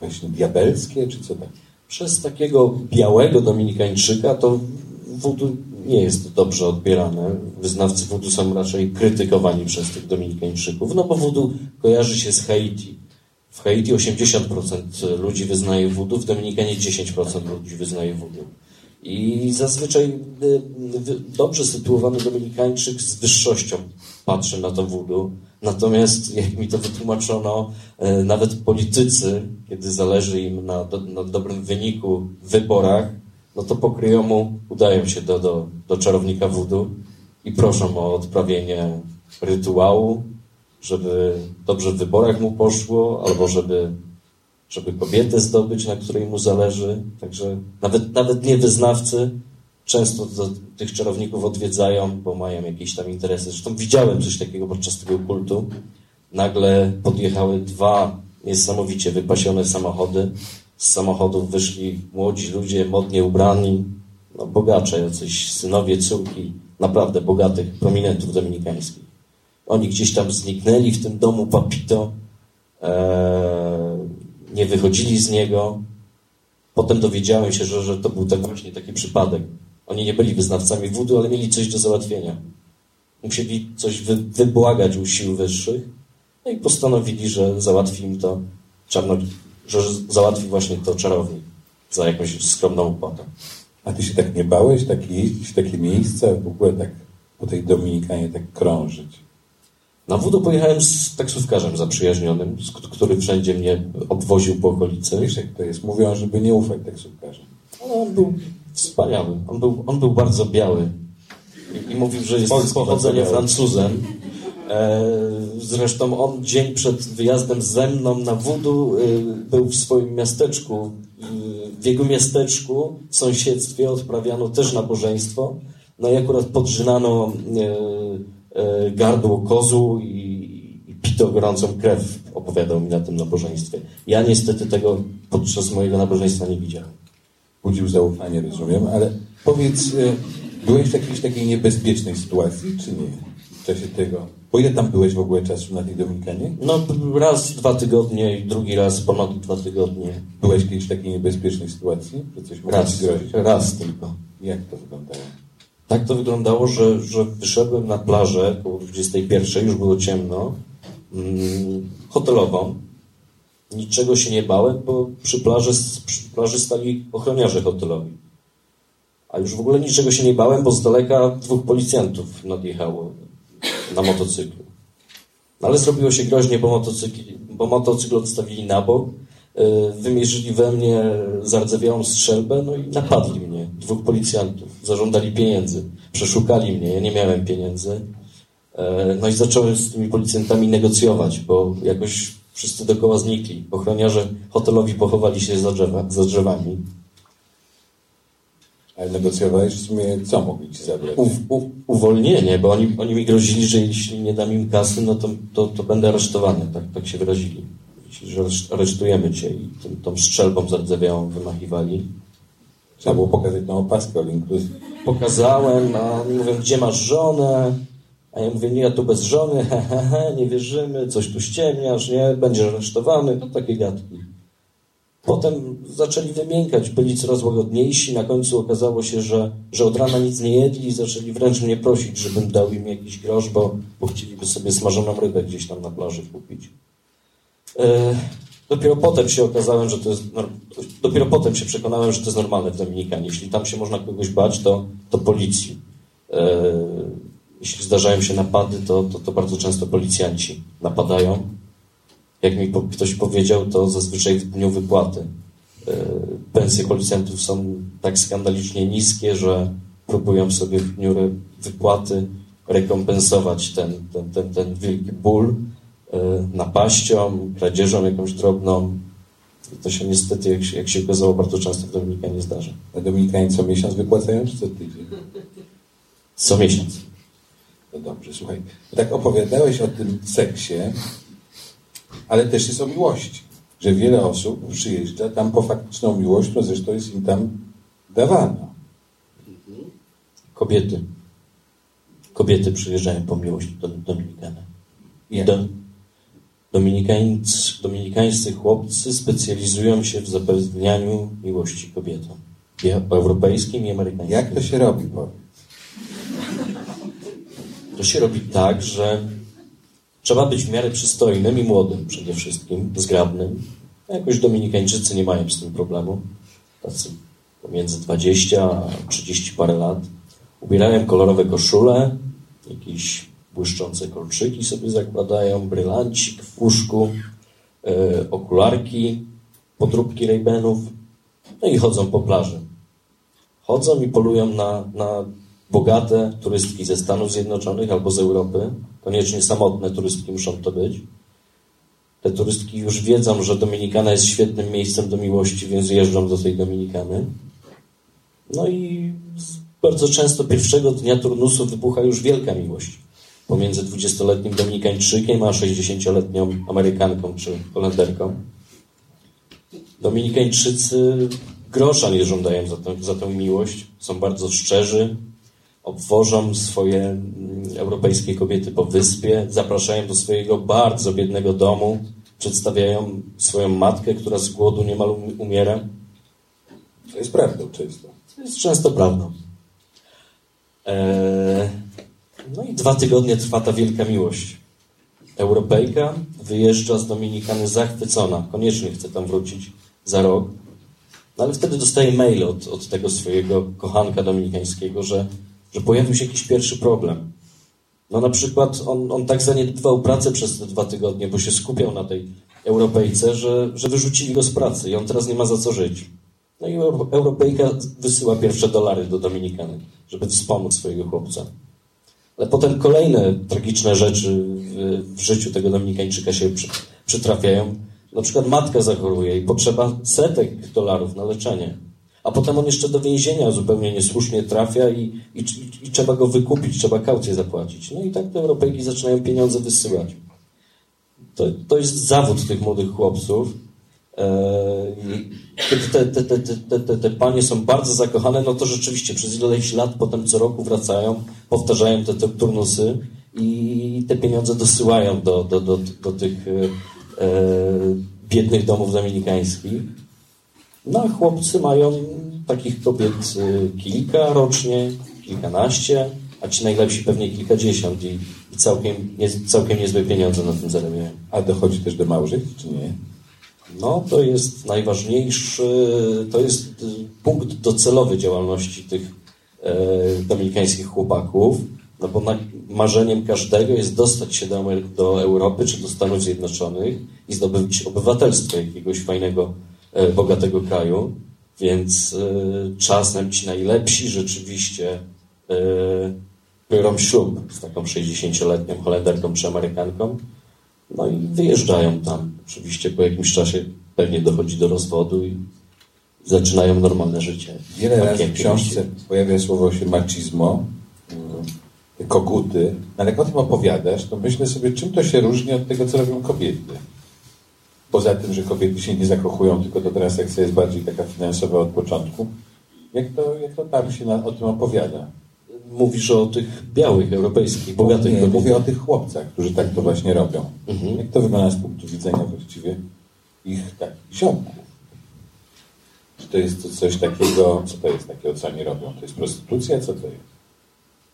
właśnie diabelskie, czy co tak? Przez takiego białego dominikańczyka to wudu nie jest dobrze odbierane. Wyznawcy wudu są raczej krytykowani przez tych dominikańczyków, no bo wudu kojarzy się z Haiti. W Haiti 80% ludzi wyznaje wudu, w Dominikanie 10% ludzi wyznaje wudu. I zazwyczaj y, y, dobrze sytuowany Dominikańczyk z wyższością patrzy na to wudu. Natomiast, jak mi to wytłumaczono, y, nawet politycy, kiedy zależy im na, do, na dobrym wyniku w wyborach, no to pokryjomu udają się do, do, do czarownika wudu i proszą o odprawienie rytuału, żeby dobrze w wyborach mu poszło, albo żeby, żeby kobietę zdobyć, na której mu zależy. Także nawet, nawet nie wyznawcy często do tych czarowników odwiedzają, bo mają jakieś tam interesy. Zresztą widziałem coś takiego podczas tego kultu. Nagle podjechały dwa niesamowicie wypasione samochody. Z samochodów wyszli młodzi ludzie, modnie ubrani, no, bogacze, jacyś synowie, córki, naprawdę bogatych, prominentów dominikańskich. Oni gdzieś tam zniknęli w tym domu Papito, e, nie wychodzili z niego. Potem dowiedziałem się, że, że to był tak właśnie taki przypadek. Oni nie byli wyznawcami wudu, ale mieli coś do załatwienia. Musieli coś wy, wybłagać u sił wyższych, no i postanowili, że załatwi im to czarno, że załatwi właśnie to czarownik za jakąś skromną opłatę. A ty się tak nie bałeś, tak jeździć w takie miejsca, w ogóle tak po tej Dominikanie tak krążyć? Na wudu pojechałem z taksówkarzem zaprzyjaźnionym, który wszędzie mnie obwoził po okolicy. Wiesz jak to jest? Mówią, żeby nie ufać taksówkarzom. Ale on był wspaniały. On był, on był bardzo biały. I, i mówił, że jest z pochodzenia Francuzem. E, zresztą on dzień przed wyjazdem ze mną na wudu e, był w swoim miasteczku. E, w jego miasteczku, w sąsiedztwie odprawiano też nabożeństwo. No i akurat podrzynano gardło kozu i pito gorącą krew, opowiadał mi na tym nabożeństwie. Ja niestety tego podczas mojego nabożeństwa nie widziałem. Budził zaufanie, rozumiem, ale powiedz, byłeś w jakiejś takiej niebezpiecznej sytuacji, czy nie? W czasie tego. Po ile tam byłeś w ogóle czasu na tej Dominikanie? No raz dwa tygodnie i drugi raz ponad dwa tygodnie. Byłeś kiedyś w takiej niebezpiecznej sytuacji? Że coś raz, ci grozić? raz tylko. Jak to wyglądało? Tak to wyglądało, że, że wyszedłem na plażę około 21, już było ciemno, mm, hotelową. Niczego się nie bałem, bo przy plaży, przy plaży stali ochroniarze hotelowi. A już w ogóle niczego się nie bałem, bo z daleka dwóch policjantów nadjechało na motocyklu. Ale zrobiło się groźnie, bo motocykl, bo motocykl odstawili na bok, wymierzyli we mnie zardzewiałą strzelbę, no i napadli mnie. Dwóch policjantów. Zażądali pieniędzy. Przeszukali mnie. Ja nie miałem pieniędzy. No i zacząłem z tymi policjantami negocjować, bo jakoś wszyscy dookoła znikli. Ochroniarze hotelowi pochowali się za, drzewa, za drzewami. Ale sumie, co mogli ci zabrać? U, u, uwolnienie, bo oni, oni mi grozili, że jeśli nie dam im kasy, no to, to, to będę aresztowany. Tak, tak się wyrazili. Że aresztujemy cię i tym, tą strzelbą zardzewiałą wymachiwali. Trzeba było pokazać tą opaskę all inclusive. Pokazałem, a oni mówią, gdzie masz żonę? A ja mówię, nie, ja tu bez żony, *laughs* he, he, he, nie wierzymy, coś tu ściemniasz, nie, będziesz aresztowany, no takie gadki. Potem zaczęli wymiękać, byli coraz łagodniejsi. Na końcu okazało się, że, że od rana nic nie jedli i zaczęli wręcz mnie prosić, żebym dał im jakiś grosz, bo, bo chcieliby sobie smażoną rybę gdzieś tam na plaży kupić. E, dopiero potem się okazałem, że to jest. Dopiero potem się przekonałem, że to jest normalne w Dominikanie. Jeśli tam się można kogoś bać, to, to policji. E, jeśli zdarzają się napady, to, to, to bardzo często policjanci napadają jak mi ktoś powiedział, to zazwyczaj w dniu wypłaty. Pensje policjantów są tak skandalicznie niskie, że próbują sobie w dniu wypłaty rekompensować ten, ten, ten, ten wielki ból napaścią, kradzieżą jakąś drobną. I to się niestety, jak się, jak się okazało, bardzo często w Dominikanie zdarza. A Dominikanie co miesiąc wypłacają, czy co tydzień? Co miesiąc. To dobrze, słuchaj. Tak opowiadałeś o tym seksie, ale też jest o miłości. Że wiele osób przyjeżdża tam po faktyczną miłość, no zresztą jest im tam dawana. Kobiety. Kobiety przyjeżdżają po miłość do Dominikana. Jak? Do, dominikańscy chłopcy specjalizują się w zapewnianiu miłości kobietom. I europejskim i amerykańskim. Jak to się robi, powiedz? To się robi tak, że trzeba być w miarę przystojnym i młodym przede wszystkim, zgrabnym. Jakoś Dominikańczycy nie mają z tym problemu. Tacy pomiędzy 20 a 30 parę lat. Ubierają kolorowe koszule, jakieś błyszczące kolczyki sobie zakładają, brylancik w łóżku, e, okularki, podróbki Raybenów, no i chodzą po plaży. Chodzą i polują na, na bogate turystki ze Stanów Zjednoczonych albo z Europy. Koniecznie samotne turystki muszą to być. Te turystki już wiedzą, że Dominikana jest świetnym miejscem do miłości, więc jeżdżą do tej Dominikany. No i bardzo często pierwszego dnia turnusu wybucha już wielka miłość pomiędzy 20-letnim Dominikańczykiem a 60-letnią Amerykanką czy Holenderką. Dominikańczycy grosza nie żądają za, tę, za tę miłość, są bardzo szczerzy, obwożą swoje mm, europejskie kobiety po wyspie, zapraszają do swojego bardzo biednego domu, przedstawiają swoją matkę, która z głodu niemal um- umiera. To jest prawdą często. To jest często prawdą. Eee, no i dwa tygodnie trwa ta wielka miłość. Europejka wyjeżdża z Dominikany zachwycona, koniecznie chce tam wrócić za rok. No ale wtedy dostaje mail od, od tego swojego kochanka dominikańskiego, że, że pojawił się jakiś pierwszy problem. No na przykład on, on tak zaniedbywał pracę przez te dwa tygodnie, bo się skupiał na tej Europejce, że, że wyrzucili go z pracy i on teraz nie ma za co żyć. No i Euro- Europejka wysyła pierwsze dolary do Dominikany, żeby wspomóc swojego chłopca. Ale potem kolejne tragiczne rzeczy w, w życiu tego Dominikańczyka się przy, przytrafiają. Na przykład matka zachoruje i potrzeba setek dolarów na leczenie. A potem on jeszcze do więzienia zupełnie niesłusznie trafia i, i, i trzeba go wykupić, trzeba kaucję zapłacić. No i tak te Europejki zaczynają pieniądze wysyłać. To, to jest zawód tych młodych chłopców. Eee, Kiedy te, te, te, te, te, te panie są bardzo zakochane, no to rzeczywiście przez ileś lat potem co roku wracają, powtarzają te, te turnusy i te pieniądze dosyłają do, do, do, do tych e, biednych domów dominikańskich. No a chłopcy mają takich kobiet e, kilka rocznie, kilkanaście, a ci najlepsi pewnie kilkadziesiąt i, i całkiem, nie, całkiem niezłe pieniądze na tym zarabiają. A dochodzi też do małżeństw, czy nie? No, to jest najważniejszy, to jest y, punkt docelowy działalności tych e, dominikańskich chłopaków, no bo na, marzeniem każdego jest dostać się do, do Europy czy do Stanów Zjednoczonych i zdobyć obywatelstwo jakiegoś fajnego, bogatego kraju, więc e, czasem ci najlepsi rzeczywiście e, biorą ślub z taką 60-letnią Holenderką czy Amerykanką, no i wyjeżdżają tam. Oczywiście po jakimś czasie pewnie dochodzi do rozwodu i zaczynają normalne życie. Wiele razy w książce pojawia słowo się machismo, koguty, No, ale jak o tym opowiadasz, to myślę sobie, czym to się różni od tego, co robią kobiety. Poza tym, że kobiety się nie zakochują, tylko to transakcja jest bardziej taka finansowa od początku. Jak to, jak to tam się na, o tym opowiada? Mówisz o tych białych, europejskich, bogatych nie, kobietach. mówię o tych chłopcach, którzy tak to właśnie robią. Mhm. Jak to wygląda z punktu widzenia właściwie ich takich ziomków? Czy to jest to coś takiego, co to jest takiego, co oni robią? To jest prostytucja? Co to jest?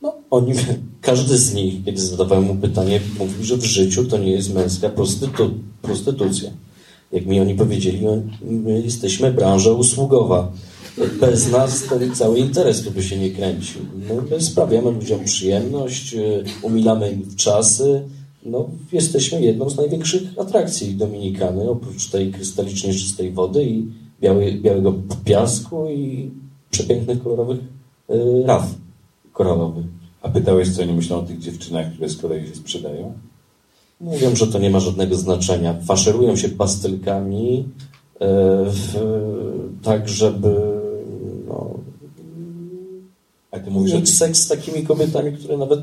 No, oni, każdy z nich, kiedy zadawałem mu pytanie, mówił, że w życiu to nie jest męska prostytu, prostytucja. Jak mi oni powiedzieli, no, my jesteśmy branża usługowa. Bez nas ten cały interes tu by się nie kręcił. No, my sprawiamy ludziom przyjemność, y, umilamy im czasy. No, jesteśmy jedną z największych atrakcji Dominikany, oprócz tej krystalicznie czystej wody i białego piasku i przepięknych kolorowych y, raf koralowych. A pytałeś, co oni myślą o tych dziewczynach, które z kolei się sprzedają? Mówią, że to nie ma żadnego znaczenia. Faszerują się pastylkami e, w, tak, żeby no, A ty mówisz mieć seks z takimi kobietami, które nawet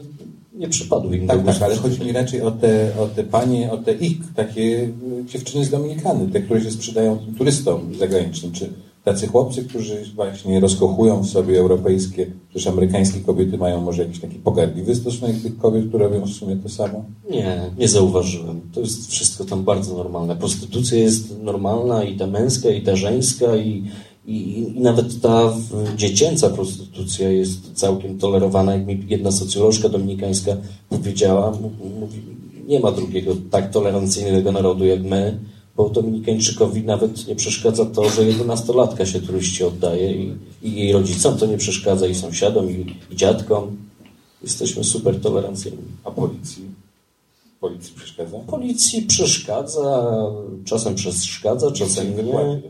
nie przypadły im Tak, tak, ale chodzi mi raczej o te, o te panie, o te ich, takie dziewczyny z Dominikany, te, które się sprzedają turystom zagranicznym, czy tacy chłopcy, którzy właśnie rozkochują w sobie europejskie, też amerykańskie kobiety mają może jakiś taki pogardliwy stosunek tych kobiet, które robią w sumie to samo? Nie, nie zauważyłem. To jest wszystko tam bardzo normalne. Prostytucja jest normalna i ta męska, i ta żeńska, i, i, i nawet ta dziecięca prostytucja jest całkiem tolerowana. Jak mi jedna socjolożka dominikańska powiedziała, mówi, nie ma drugiego tak tolerancyjnego narodu jak my, bo Dominikańczykowi nawet nie przeszkadza to, że 11-latka się turyści oddaje i, i jej rodzicom to nie przeszkadza, i sąsiadom, i, i dziadkom. Jesteśmy super tolerancyjni. A policji? Policji przeszkadza? Policji przeszkadza, czasem przeszkadza, czasem nie.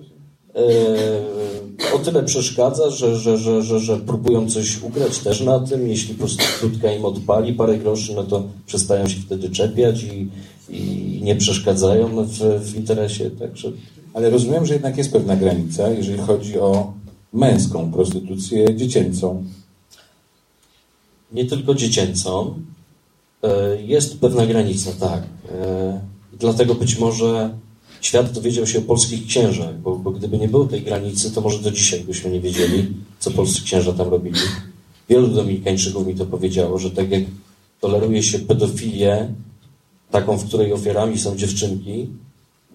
E, o tyle przeszkadza, że, że, że, że, że próbują coś ugrać też na tym. Jeśli prostytutka im odpali parę groszy, no to przestają się wtedy czepiać i, i nie przeszkadzają w, w interesie. Także Ale rozumiem, że jednak jest pewna granica, jeżeli chodzi o męską prostytucję dziecięcą. nie tylko dziecięcą. E, Jest pewna granica, tak. E, Dlatego być może świat dowiedział się o polskich księżach, bo, bo gdyby nie było tej granicy, to może do dzisiaj byśmy nie wiedzieli, co polscy księża tam robili. Wielu Dominikańczyków mi to powiedziało, że tak jak toleruje się pedofilię, taką, w której ofiarami są dziewczynki,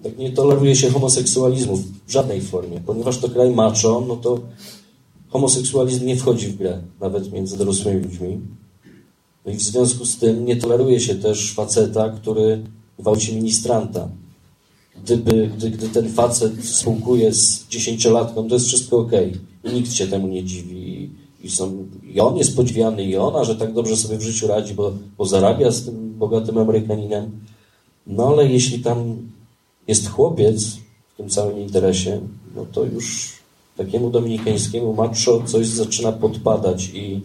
tak nie toleruje się homoseksualizmu w żadnej formie. Ponieważ to kraj macho, no to homoseksualizm nie wchodzi w grę, nawet między dorosłymi ludźmi. No i w związku z tym nie toleruje się też faceta, który gwałci ministranta. Gdyby, gdy, gdy ten facet współkuje z dziesięciolatką, to jest wszystko ok. I nikt się temu nie dziwi. I, są, I on jest podziwiany, i ona, że tak dobrze sobie w życiu radzi, bo, bo zarabia z tym bogatym Amerykaninem. No ale jeśli tam jest chłopiec w tym całym interesie, no to już takiemu dominikańskiemu macho coś zaczyna podpadać i,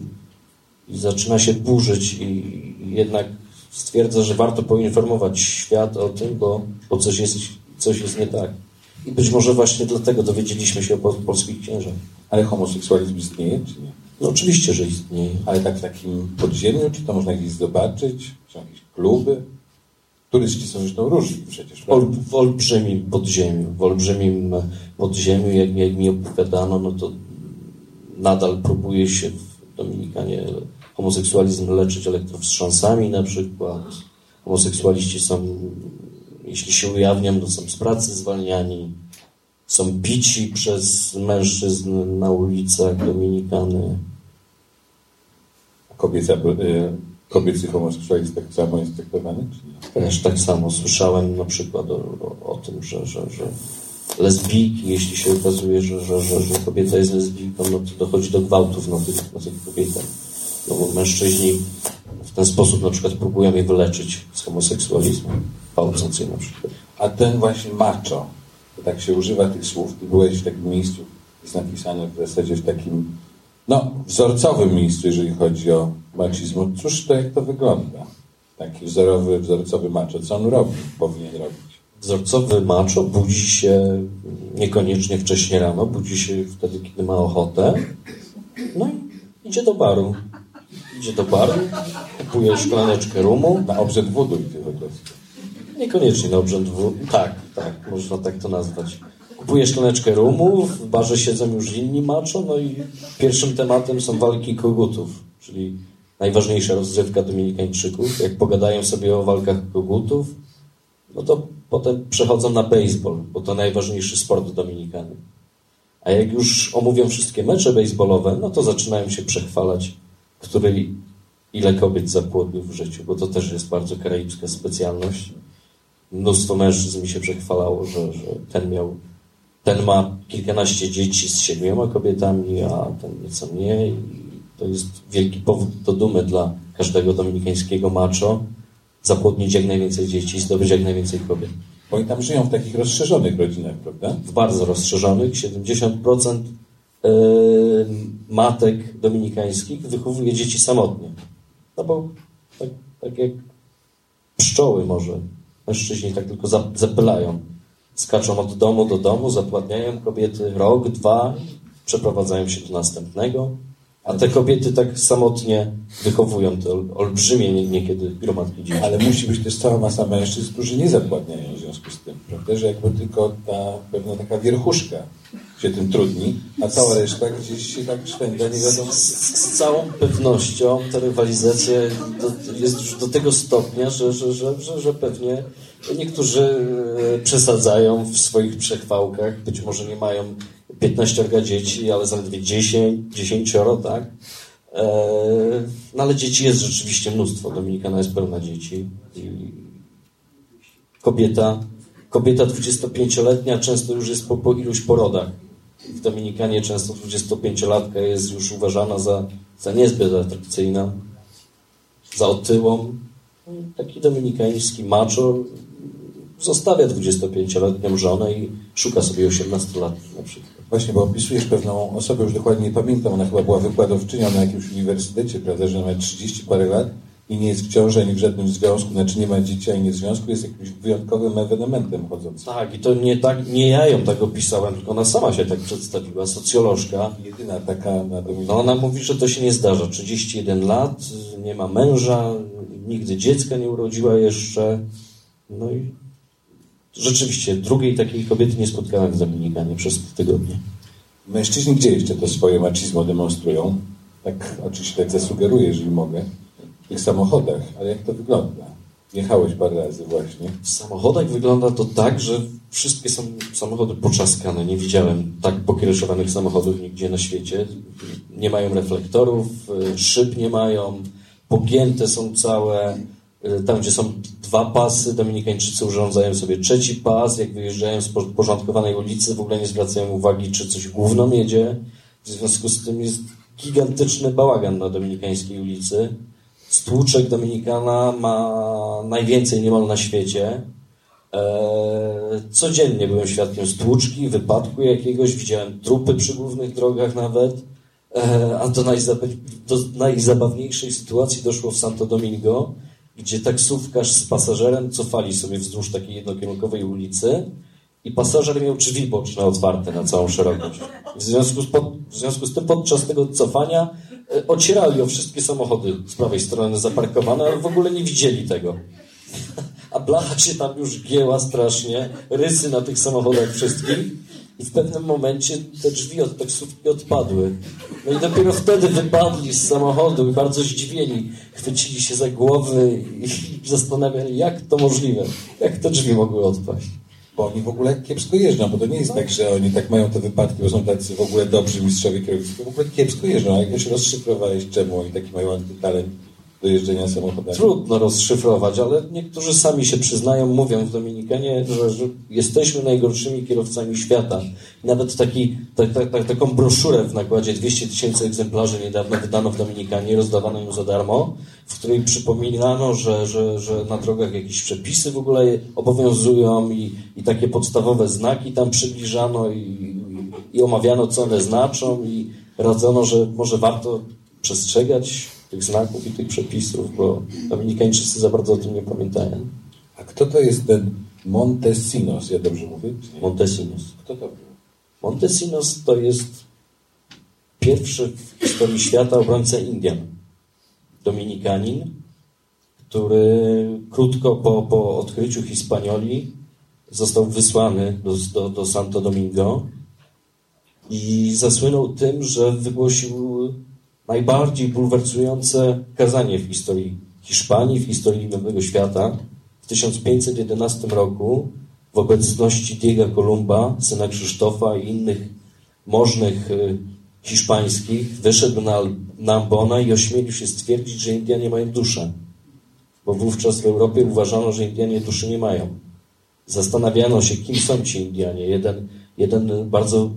i zaczyna się burzyć i, i jednak stwierdza, że warto poinformować świat o tym, bo, bo coś, jest, coś jest nie tak. I być może właśnie dlatego dowiedzieliśmy się o pol- polskich księżach. Ale homoseksualizm istnieje, czy nie? No oczywiście, że istnieje. Ale tak w takim podziemiu, czy to można gdzieś zobaczyć? Są jakieś kluby? Turyści są zresztą różni przecież. Ol, w olbrzymim podziemiu, w olbrzymim podziemiu, jak, jak mi opowiadano, no to nadal próbuje się w Dominikanie homoseksualizm leczyć elektrowstrząsami na przykład. Homoseksualiści są, jeśli się ujawnią, to są z pracy zwalniani. Są bici przez mężczyzn na ulicach Dominikany. Kobieca, y, kobiecy homoseksualizm tak samo jest traktowany? Też tak samo słyszałem na przykład o, o, o tym, że, że, że lesbijki, jeśli się okazuje, że, że, że, że kobieta jest lesbijką, no to dochodzi do gwałtów na tych, na tych kobietach. No bo mężczyźni w ten sposób na przykład próbują je wyleczyć z homoseksualizmu. Gwałcąc je na przykład. A ten właśnie macho, to tak się używa tych słów, ty byłeś w takim miejscu, jest napisane w zasadzie w takim, no, wzorcowym miejscu, jeżeli chodzi o macizm. Cóż to, jak to wygląda? Taki wzorowy, wzorcowy macho. Co on robi, powinien robić? Wzorcowy macho budzi się niekoniecznie wcześnie rano, budzi się wtedy, kiedy ma ochotę. No i idzie do baru. Idzie do baru, kupuje szklaneczkę rumu, Na obrzęd wudu idzie po. Niekoniecznie na obrzęd W. Tak, tak, można tak to nazwać. Kupuję szklaneczkę rumu, w barze siedzą już inni macho, no i pierwszym tematem są walki kogutów, czyli najważniejsza rozrywka dominikańczyków. Jak pogadają sobie o walkach kogutów, no to potem przechodzą na baseball, bo to najważniejszy sport dominikany. A jak już omówią wszystkie mecze baseballowe, no to zaczynają się przechwalać, który ile kobiet zapłodnił w życiu, bo to też jest bardzo karaibska specjalność mnóstwo mężczyzn mi się przechwalało, że, że ten miał, ten ma kilkanaście dzieci z siedmioma kobietami, a ten nieco mniej. To jest wielki powód do dumy dla każdego dominikańskiego macho zapłodnić jak najwięcej dzieci i zdobyć jak najwięcej kobiet. Bo oni tam żyją w takich rozszerzonych rodzinach, prawda? W bardzo rozszerzonych 70% yy, matek dominikańskich wychowuje dzieci samotnie. No bo tak, tak jak pszczoły może. Mężczyźni tak tylko za- zapylają. Skaczą od domu do domu, zapładniają kobiety rok, dwa, przeprowadzają się do następnego. A te kobiety tak samotnie wychowują te olbrzymie niekiedy gromadki dzieci. Ale musi być też cała masa mężczyzn, którzy nie zapładniają w związku z tym, prawda? Że jakby tylko ta pewna taka wierchuszka się tym trudni, a cała reszta gdzieś się tak szwenda, nie wiadomo. Z, z, całą pewnością ta rywalizacja do, jest już do tego stopnia, że, że, że, że, że pewnie niektórzy e, przesadzają w swoich przechwałkach, być może nie mają 15 dzieci, ale zaledwie 10, 10, tak? E, no ale dzieci jest rzeczywiście mnóstwo. Dominikana jest pełna dzieci. Kobieta, kobieta 25-letnia często już jest po, po iluś porodach. W Dominikanie często 25-latka jest już uważana za, za niezbyt atrakcyjna, za otyłą. Taki dominikański macho zostawia 25-letnią żonę i szuka sobie 18-latki na przykład. Właśnie, bo opisujesz pewną osobę, już dokładnie nie pamiętam, ona chyba była wykładowczynią na jakimś uniwersytecie, prawda, że ma 30 parę lat i nie jest w ciąży ani w żadnym związku, znaczy nie ma dzieci ani nie w związku, jest jakimś wyjątkowym ewenementem chodzącym. Tak, i to nie, tak, nie ja ją tak opisałem, tylko ona sama się tak przedstawiła, socjolożka. Jedyna taka na No ona mówi, że to się nie zdarza. 31 lat, nie ma męża, nigdy dziecka nie urodziła jeszcze. No i rzeczywiście drugiej takiej kobiety nie spotkałem w Dominikanie przez tygodnie. Mężczyźni gdzie jeszcze to swoje macizmo demonstrują? Tak oczywiście tak zasugeruję, jeżeli mogę. W tych samochodach, ale jak to wygląda? Jechałeś parę razy właśnie. W samochodach wygląda to tak, że wszystkie są samochody poczaskane. Nie widziałem tak pokiereszowanych samochodów nigdzie na świecie. Nie mają reflektorów, szyb nie mają, pogięte są całe. Tam, gdzie są dwa pasy, Dominikańczycy urządzają sobie trzeci pas. Jak wyjeżdżają z porządkowanej ulicy, w ogóle nie zwracają uwagi, czy coś główną jedzie. W związku z tym jest gigantyczny bałagan na Dominikańskiej ulicy. Stłuczek Dominikana ma najwięcej niemal na świecie. Eee, codziennie byłem świadkiem stłuczki, wypadku jakiegoś, widziałem trupy przy głównych drogach nawet. Eee, a do najzabawniejszej sytuacji doszło w Santo Domingo, gdzie taksówkarz z pasażerem cofali sobie wzdłuż takiej jednokierunkowej ulicy i pasażer miał drzwi boczne otwarte na całą szerokość. W związku z, pod, w związku z tym podczas tego cofania e, ocierali o wszystkie samochody z prawej strony zaparkowane, ale w ogóle nie widzieli tego. *laughs* A blacha się tam już gięła strasznie, rysy na tych samochodach wszystkich i w pewnym momencie te drzwi od taksówki odpadły. No i dopiero wtedy wypadli z samochodu i bardzo zdziwieni chwycili się za głowy i *laughs* zastanawiali, jak to możliwe, jak te drzwi mogły odpaść. Bo oni w ogóle kiepsko jeżdżą, bo to nie jest tak, że oni tak mają te wypadki, bo są tacy w ogóle dobrzy mistrzowie kierowcy, w ogóle kiepsko jeżdżą. A jak już rozszyfrowałeś, czemu oni taki mają antytalent do jeżdżenia samochodami. Trudno rozszyfrować, ale niektórzy sami się przyznają, mówią w Dominikanie, że, że jesteśmy najgorszymi kierowcami świata. nawet taki, tak, tak, tak, taką broszurę w nakładzie 200 tysięcy egzemplarzy niedawno wydano w Dominikanie, rozdawano ją za darmo, w której przypominano, że, że, że na drogach jakieś przepisy w ogóle obowiązują i, i takie podstawowe znaki tam przybliżano i, i omawiano, co one znaczą i radzono, że może warto przestrzegać tych znaków i tych przepisów, bo Dominikańczycy za bardzo o tym nie pamiętają. A kto to jest ten Montesinos? Ja dobrze mówię? Montesinos. Kto to był? Montesinos to jest pierwszy w historii świata obrońca Indian. Dominikanin, który krótko po, po odkryciu Hispanioli został wysłany do, do, do Santo Domingo i zasłynął tym, że wygłosił najbardziej bulwersujące kazanie w historii Hiszpanii, w historii Nowego Świata. W 1511 roku w obecności Diego Kolumba, syna Krzysztofa i innych możnych y, hiszpańskich, wyszedł na, na i ośmielił się stwierdzić, że Indianie mają duszę. Bo wówczas w Europie uważano, że Indianie duszy nie mają. Zastanawiano się, kim są ci Indianie. Jeden, jeden bardzo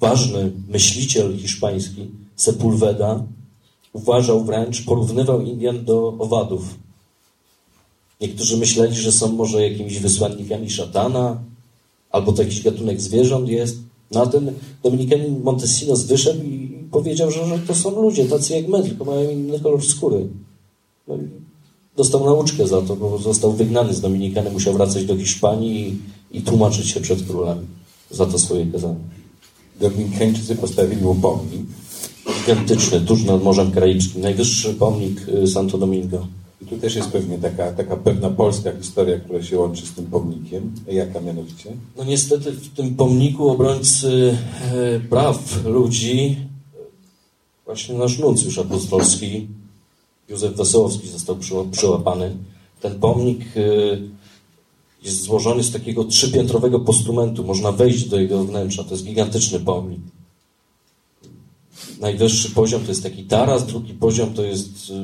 ważny myśliciel hiszpański Sepulveda uważał wręcz, porównywał Indian do owadów. Niektórzy myśleli, że są może jakimiś wysłannikami szatana, albo to jakiś gatunek zwierząt jest. No a ten Dominikanin Montesinos wyszedł i powiedział, że, że to są ludzie tacy jak my, tylko mają inny kolor skóry. No dostał nauczkę za to, bo został wygnany z Dominikany, musiał wracać do Hiszpanii i, i tłumaczyć się przed królami za to swoje kazanie. Dominikańczycy postawili mu pomnik gigantyczny, tuż nad Morzem Karaibskim, najwyższy pomnik y, Santo Domingo. I tu też jest pewnie taka, taka pewna polska historia, która się łączy z tym pomnikiem. Jaka mianowicie? No niestety w tym pomniku obrońcy e, praw ludzi właśnie nasz nuncjusz apostolski Józef Wesołowski został przyłapany. Ten pomnik e, jest złożony z takiego trzypiętrowego postumentu. Można wejść do jego wnętrza. To jest gigantyczny pomnik. Najwyższy poziom to jest taki taras, drugi poziom to jest e,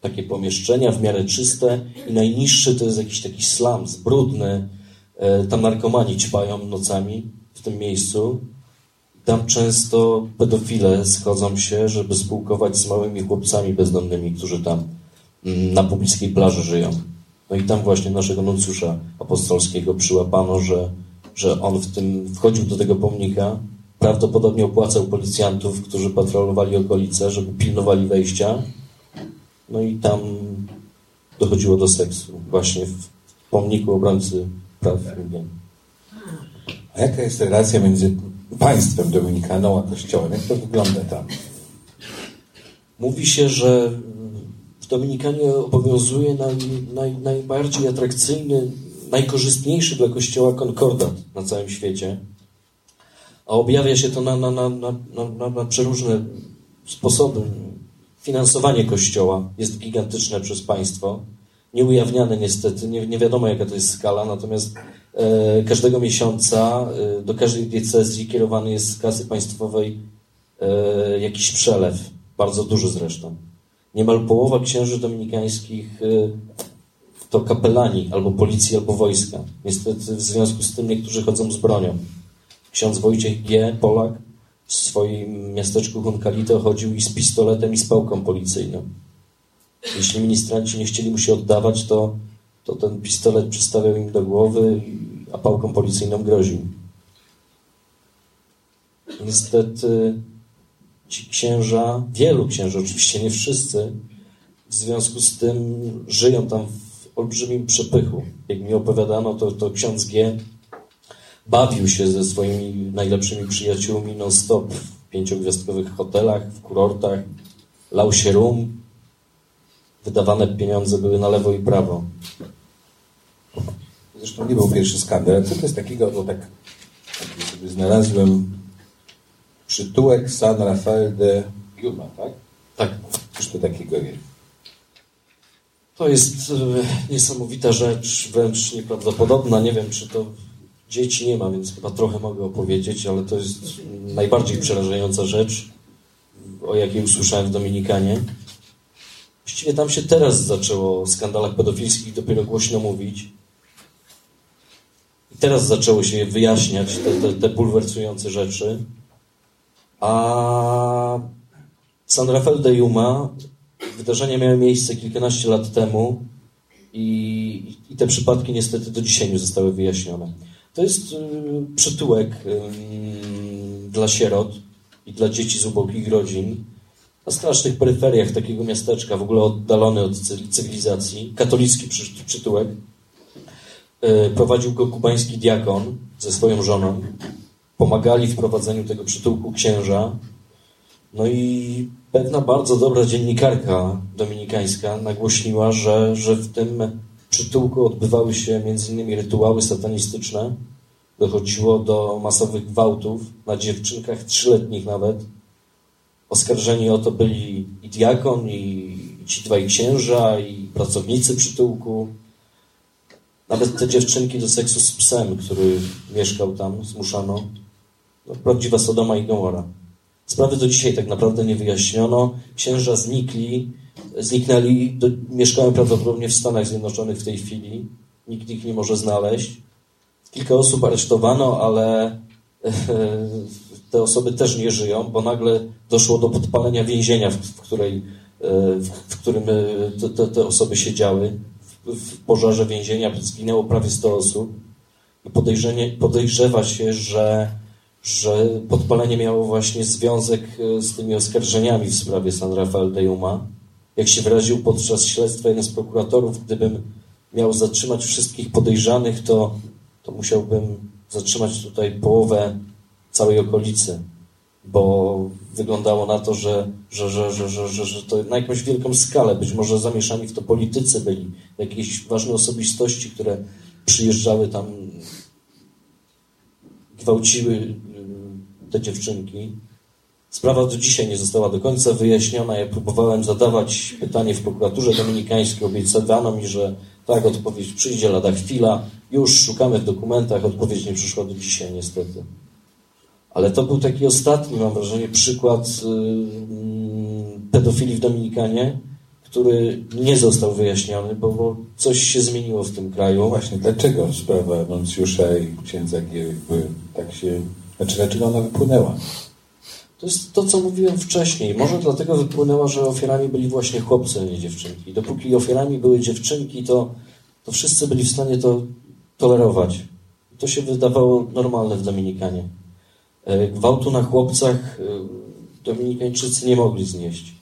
takie pomieszczenia w miarę czyste i najniższy to jest jakiś taki slums, brudny. E, tam narkomani ćpają nocami w tym miejscu. Tam często pedofile schodzą się, żeby spółkować z małymi chłopcami bezdomnymi, którzy tam mm, na pobliskiej plaży żyją. No i tam właśnie naszego nuncjusza apostolskiego przyłapano, że, że on w tym wchodził do tego pomnika, prawdopodobnie opłacał policjantów, którzy patrolowali okolice, żeby pilnowali wejścia no i tam dochodziło do seksu, właśnie w pomniku obrońcy praw Indian. A jaka jest relacja między państwem dominikaną a kościołem? Jak to wygląda tam? Mówi się, że w Dominikanie obowiązuje naj, naj, najbardziej atrakcyjny, najkorzystniejszy dla kościoła konkordat na całym świecie. A objawia się to na, na, na, na, na, przeróżne sposoby. Finansowanie kościoła jest gigantyczne przez państwo. Nieujawniane niestety, nie, nie wiadomo jaka to jest skala, natomiast e, każdego miesiąca e, do każdej diecezji kierowany jest z kasy państwowej e, jakiś przelew, bardzo duży zresztą. Niemal połowa księży dominikańskich e, to kapelani, albo policji, albo wojska. Niestety w związku z tym niektórzy chodzą z bronią. Ksiądz Wojciech G., Polak, w swoim miasteczku Huncalito chodził i z pistoletem i z pałką policyjną. Jeśli ministranci nie chcieli mu się oddawać, to, to ten pistolet przystawiał im do głowy, a pałką policyjną groził. Niestety ci księża, wielu księży, oczywiście nie wszyscy, w związku z tym żyją tam w olbrzymim przepychu. Jak mi opowiadano, to, to ksiądz G bawił się ze swoimi najlepszymi przyjaciółmi non-stop w pięciogwiazdkowych hotelach, w kurortach, lał się rum, wydawane pieniądze były na lewo i prawo. Zresztą nie był pierwszy skandal. Co to jest takiego, bo tak, tak sobie znalazłem przytułek San Rafael de Yuma, tak? Tak. Cóż to takiego jest? To jest e, niesamowita rzecz, wręcz nieprawdopodobna. Nie wiem, czy to Dzieci nie ma, więc chyba trochę mogę opowiedzieć, ale to jest najbardziej przerażająca rzecz, o jakiej usłyszałem w Dominikanie. Właściwie tam się teraz zaczęło o skandalach pedofilskich dopiero głośno mówić. I teraz zaczęło się wyjaśniać te, te, te bulwersujące rzeczy. A San Rafael de Yuma wydarzenia miały miejsce kilkanaście lat temu i, i te przypadki niestety do dzisiaj nie zostały wyjaśnione. To jest y, przytułek y, dla sierot i dla dzieci z ubogich rodzin na strasznych peryferiach takiego miasteczka, w ogóle oddalony od cywilizacji, katolicki przytułek. Y, prowadził go kubański diakon ze swoją żoną. Pomagali w prowadzeniu tego przytułku księża. No i pewna bardzo dobra dziennikarka dominikańska nagłośniła, że, że w tym przytułku odbywały się m.in. rytuały satanistyczne. Dochodziło do masowych gwałtów na dziewczynkach trzyletnich nawet. Oskarżeni o to byli i diakon, i ci dwaj księża, i pracownicy przytułku. Nawet te dziewczynki do seksu z psem, który mieszkał tam, zmuszano. No, prawdziwa Sodoma i Gomora. Sprawy do dzisiaj tak naprawdę nie wyjaśniono. Księża znikli, zniknęli, do, mieszkają prawdopodobnie w Stanach Zjednoczonych w tej chwili. Nikt ich nie może znaleźć. Kilka osób aresztowano, ale te osoby też nie żyją, bo nagle doszło do podpalenia więzienia, w, której, e, w, którym e, te, te, te, osoby siedziały. W, pożarze więzienia zginęło prawie 100 osób. I podejrzenie, podejrzewa się, że, że podpalenie miało właśnie związek e, z tymi oskarżeniami w sprawie San Rafael de Yuma jak się wyraził podczas śledztwa jeden z prokuratorów, gdybym miał zatrzymać wszystkich podejrzanych, to, to musiałbym zatrzymać tutaj połowę całej okolicy. bo wyglądało na to, że, że, że, że, że, że, że to na jakąś wielką skalę, być może zamieszani w to politycy byli, jakieś ważne osobistości, które przyjeżdżały tam, gwałciły y, te dziewczynki. Sprawa do dzisiaj nie została do końca wyjaśniona. Ja próbowałem zadawać pytanie w prokuraturze dominikańskiej. Obiecywano mi, że tak, odpowiedź przyjdzie lada chwila. Już szukamy w dokumentach. Odpowiedź nie przyszła do dzisiaj niestety. Ale to był taki ostatni, mam wrażenie, przykład yy, pedofilii w Dominikanie, który nie został wyjaśniony, bo, coś się zmieniło w tym kraju. No właśnie, dlaczego sprawa Nuncjusza i księdza G jakby tak się... Znaczy, dlaczego ona wypłynęła? To jest to, co mówiłem wcześniej. Może dlatego wypłynęła, że ofiarami byli właśnie chłopcy, a nie dziewczynki. Dopóki ofiarami były dziewczynki, to, to wszyscy byli w stanie to tolerować. To się wydawało normalne w Dominikanie. E, gwałtu na chłopcach e, Dominikańczycy nie mogli znieść.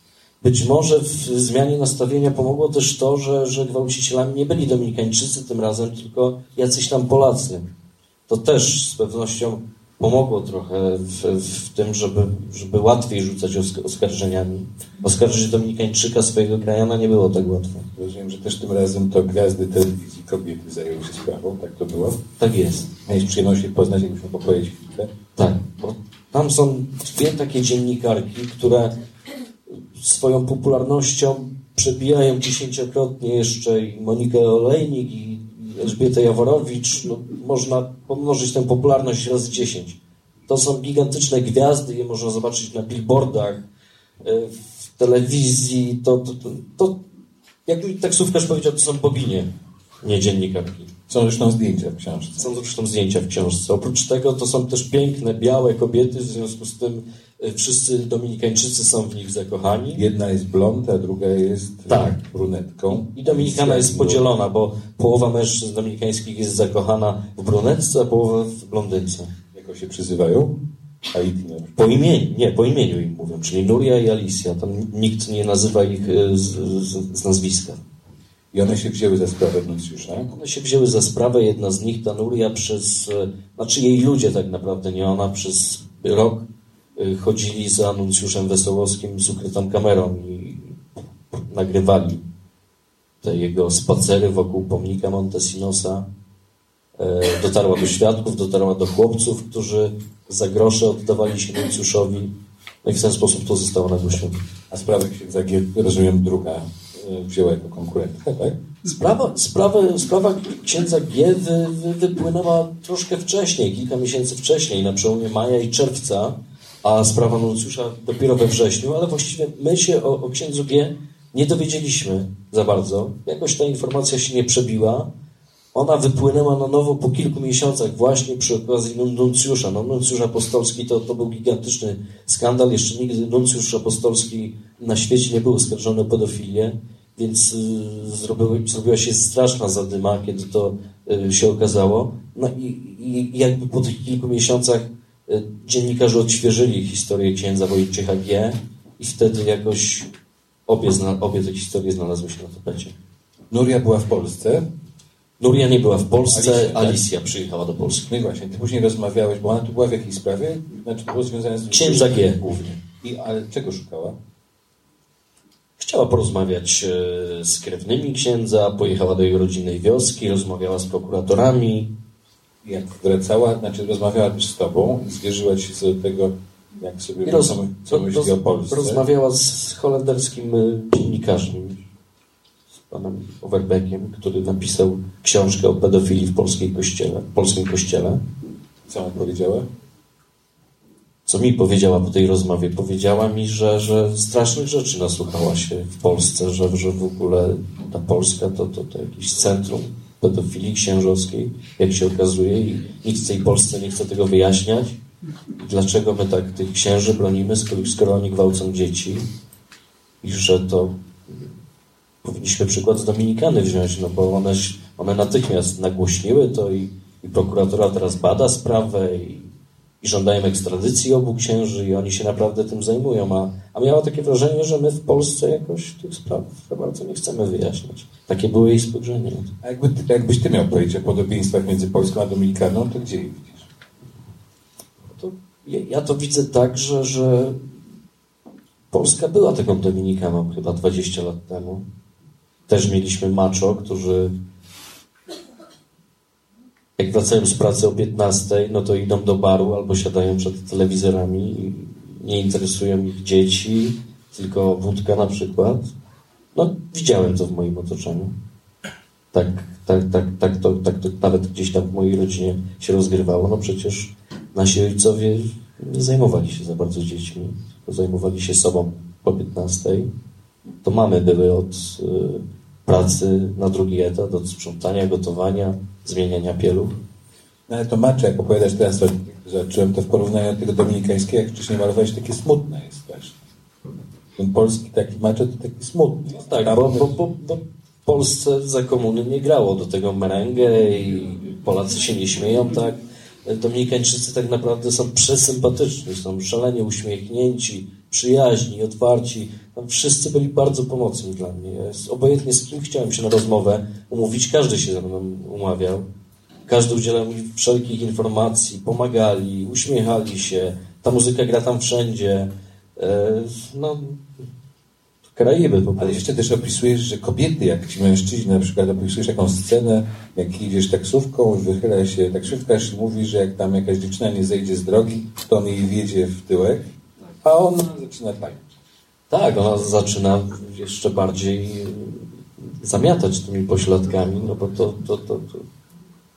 Być może w zmianie nastawienia pomogło też to, że, że gwałcicielami nie byli Dominikańczycy tym razem, tylko jacyś tam Polacy. To też z pewnością pomogło trochę w, w tym, żeby, żeby łatwiej rzucać oskarżeniami. Oskarżyć Dominikańczyka swojego krajana nie było tak łatwo. Rozumiem, że też tym razem to gwiazdy telewizji kobiety zajęły się sprawą, tak to było? Tak jest. Miałeś przyjemność ich poznać, jakbyśmy popowiedzieć chwilkę? Tak, bo tam są dwie takie dziennikarki, które swoją popularnością przebijają dziesięciokrotnie jeszcze i Monikę Olejnik i Elżbietę Jaworowicz. No, można pomnożyć tę popularność razy dziesięć. To są gigantyczne gwiazdy, je można zobaczyć na billboardach, e, w telewizji. To, to, to, to jak taksówkarz powiedział, to są boginie, nie dziennikarki. Są zresztą zdjęcia w książce. Są zresztą zdjęcia w książce. Oprócz tego to są też piękne, białe kobiety, w związku z tym wszyscy Dominikańczycy są w nich zakochani. Jedna jest blond, a druga jest y, tak. brunetką. I Dominikana jest podzielona, bo połowa mężczyzn dominikańskich jest zakochana w brunetce, a połowa w blondynce. Jak się przyzywają? Haiti Po imieniu, nie, po imieniu im mówią, czyli Nuria i Alicia. Tam nikt nie nazywa ich y, z, z, z nazwiska. I one się wzięły za sprawę Nuncjusza? One się wzięły za sprawę, jedna z nich, ta Nuria, przez, e, znaczy jej ludzie tak naprawdę, nie ona, przez rok chodzili za Nuncjuszem Wesołowskim z ukrytą kamerą i nagrywali te jego spacery wokół pomnika Montesinosa. E, dotarła do świadków, dotarła do chłopców, którzy za grosze oddawali się Nuncjuszowi. No i w ten sposób to zostało nagłośnione. A sprawa księdza rozumiem, druga wzięła jako konkurentkę, tak? Sprawa, sprawa, sprawa księdza G wy, wy, wypłynęła troszkę wcześniej, kilka miesięcy wcześniej, na przełomie maja i czerwca, a sprawa Nuncjusza dopiero we wrześniu, ale właściwie my się o, o księdzu G nie dowiedzieliśmy za bardzo. Jakoś ta informacja się nie przebiła. Ona wypłynęła na nowo po kilku miesiącach właśnie przy okazji nuncjusza. No, nuncjusz apostolski to, to był gigantyczny skandal. Jeszcze nigdy nuncjusz apostolski na świecie nie był oskarżony o pedofilię. Więc y, zrobiła się straszna zadyma, kiedy to y, się okazało. No i, i jakby po tych kilku miesiącach dziennikarze odświeżyli historię księdza Wojciecha G. i wtedy jakoś obie, obie te historie znalazły się na tapecie. Nuria była w Polsce. Nuria nie była w Polsce, Alicja, tak? Alicja przyjechała do Polski. No i właśnie, ty później rozmawiałeś, bo ona tu była w jakiej sprawie? Znaczy, to było związane z... Księdza G głównie. I, ale czego szukała? Chciała porozmawiać e, z krewnymi księdza, pojechała do jego rodzinnej wioski, rozmawiała z prokuratorami. Jak wracała, znaczy rozmawiała też z tobą, zwierzyła się co do tego, jak sobie roz, co myśli o Polsce. Rozmawiała z holenderskim e, dziennikarzem, z panem Overbeckiem, który napisał książkę o pedofilii w polskiej kościele, w polskim kościele. Co mu powiedziała? co mi powiedziała po tej rozmowie? Powiedziała mi, że, że strasznych rzeczy nasłuchała się w Polsce, że, że w ogóle ta Polska to, to, to jakieś centrum pedofilii księżowskiej, jak się okazuje, i nikt w tej Polsce nie chce tego wyjaśniać. Dlaczego my tak tych księży bronimy, skoro, skoro oni gwałcą dzieci i że to powinniśmy przykład z Dominikany wziąć, no bo one, one natychmiast nagłośniły to i, i prokuratura teraz bada sprawę i i żądają ekstradycji obu księży i oni się naprawdę tym zajmują, a, a miała takie wrażenie, że my w Polsce jakoś tych spraw za bardzo nie chcemy wyjaśniać. Takie było jej spojrzenie. A jakby, jakbyś ty miał powiedzieć o podobieństwach między Polską a Dominikaną, to gdzie je widzisz? To Ja, ja to widzę tak, że, że Polska była taką Dominikaną chyba 20 lat temu. Też mieliśmy macho, którzy jak wracają z pracy o 15, no to idą do baru albo siadają przed telewizorami nie interesują ich dzieci, tylko wódka na przykład. No, widziałem to w moim otoczeniu. Tak, tak, tak, tak, to, tak to nawet gdzieś tam w mojej rodzinie się rozgrywało. No przecież nasi ojcowie nie zajmowali się za bardzo dziećmi, tylko zajmowali się sobą po 15. To mamy były od y, pracy na drugi etat, od sprzątania, gotowania, zmieniania pieluch. No ale to macze, jak opowiadasz teraz, to zacząłem to w porównaniu do tego dominikańskiego, jak wcześniej malowałeś, takie smutne jest właśnie. Ten polski taki macze to taki smutny. No tak, bo, bo, bo, bo w Polsce za komuny nie grało do tego merengę i Polacy się nie śmieją, tak? Dominikańczycy tak naprawdę są przesympatyczni, są szalenie uśmiechnięci, przyjaźni, otwarci. Tam wszyscy byli bardzo pomocni dla mnie. Ja obojętnie z kim chciałem się na rozmowę umówić, każdy się ze mną umawiał. Każdy udzielał mi wszelkich informacji, pomagali, uśmiechali się. Ta muzyka gra tam wszędzie. E, no, Karaiby po prostu. Ale jeszcze też opisujesz, że kobiety, jak ci mężczyźni, na przykład opisujesz jakąś scenę, jak idziesz taksówką, wychyla się taksówkarz i mówi, że jak tam jakaś dziewczyna nie zejdzie z drogi, to on jej wiedzie w tyłek, a ona zaczyna tańczyć. Tak, ona zaczyna jeszcze bardziej zamiatać tymi pośladkami, no bo to, to, to, to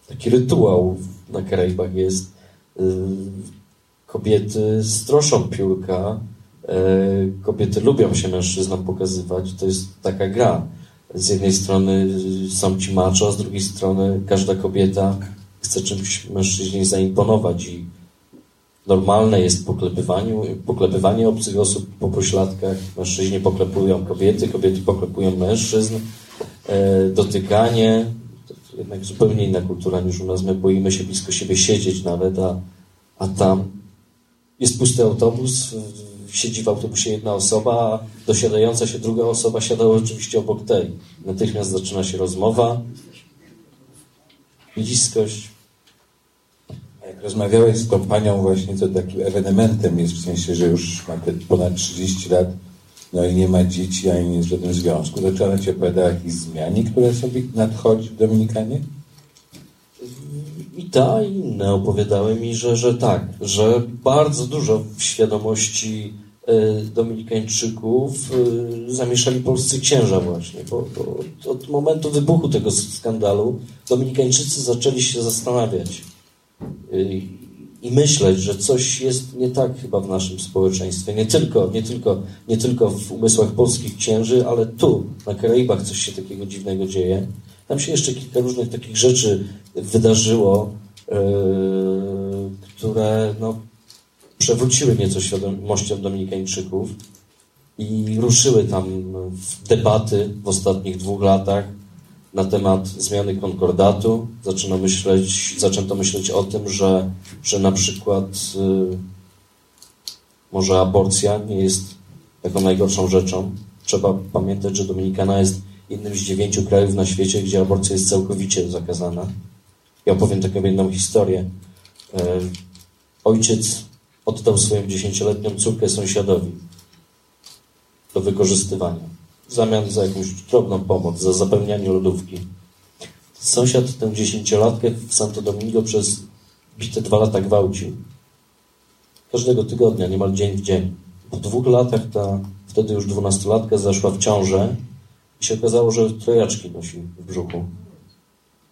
taki rytuał na Karaibach jest. Y, kobiety stroszą piórka, y, kobiety lubią się mężczyznom pokazywać, to jest taka gra. Z jednej strony są ci macho, z drugiej strony każda kobieta chce czymś mężczyźnie zaimponować i normalne jest poklepywanie, poklepywanie obcych osób po pośladkach. Mężczyźni poklepują kobiety, kobiety poklepują mężczyzn. E, dotykanie, to jednak zupełnie inna kultura niż u nas. My boimy się blisko siebie siedzieć nawet, a, a tam jest pusty autobus, siedzi w autobusie jedna osoba, a dosiadająca się druga osoba siada oczywiście obok tej. Natychmiast zaczyna się rozmowa, bliskość. Rozmawiałeś z tą panią właśnie, to takim ewenementem jest w sensie, że już ma te ponad 30 lat, no i nie ma dzieci, ani nie jest w żadnym związku. To czy ona ci opowiada o jakiejś która sobie nadchodzi w Dominikanie? I ta, i inne opowiadały mi, że, że tak, że bardzo dużo w świadomości y, Dominikańczyków y, zamieszali polscy księża właśnie, bo, bo od, momentu wybuchu tego skandalu Dominikańczycy zaczęli się zastanawiać i myśleć, że coś jest nie tak chyba w naszym społeczeństwie. Nie tylko, nie tylko, nie tylko w umysłach polskich księży, ale tu, na Karaibach coś się takiego dziwnego dzieje. Tam się jeszcze kilka różnych takich rzeczy wydarzyło, yy, które no, przewróciły nieco świadomością Dominikańczyków i ruszyły tam debaty w ostatnich dwóch latach na temat zmiany konkordatu. Zaczęto myśleć, zaczęto myśleć o tym, że, że na przykład yy, może aborcja nie jest taką najgorszą rzeczą. Trzeba pamiętać, że Dominikana jest jednym z dziewięciu krajów na świecie, gdzie aborcja jest całkowicie zakazana. Ja opowiem taką jedną historię. Yy, ojciec oddał swoją dziesięcioletnią córkę sąsiadowi do wykorzystywania w zamian za jakąś drobną pomoc, za zapełnianie lodówki. Sąsiad tę dziesięciolatkę w Santo Domingo przez bite dwa lata gwałcił. Każdego tygodnia, niemal dzień w dzień. Po dwóch latach ta wtedy już dwunastolatka zaszła w ciążę i się okazało, że trojaczki nosi w brzuchu.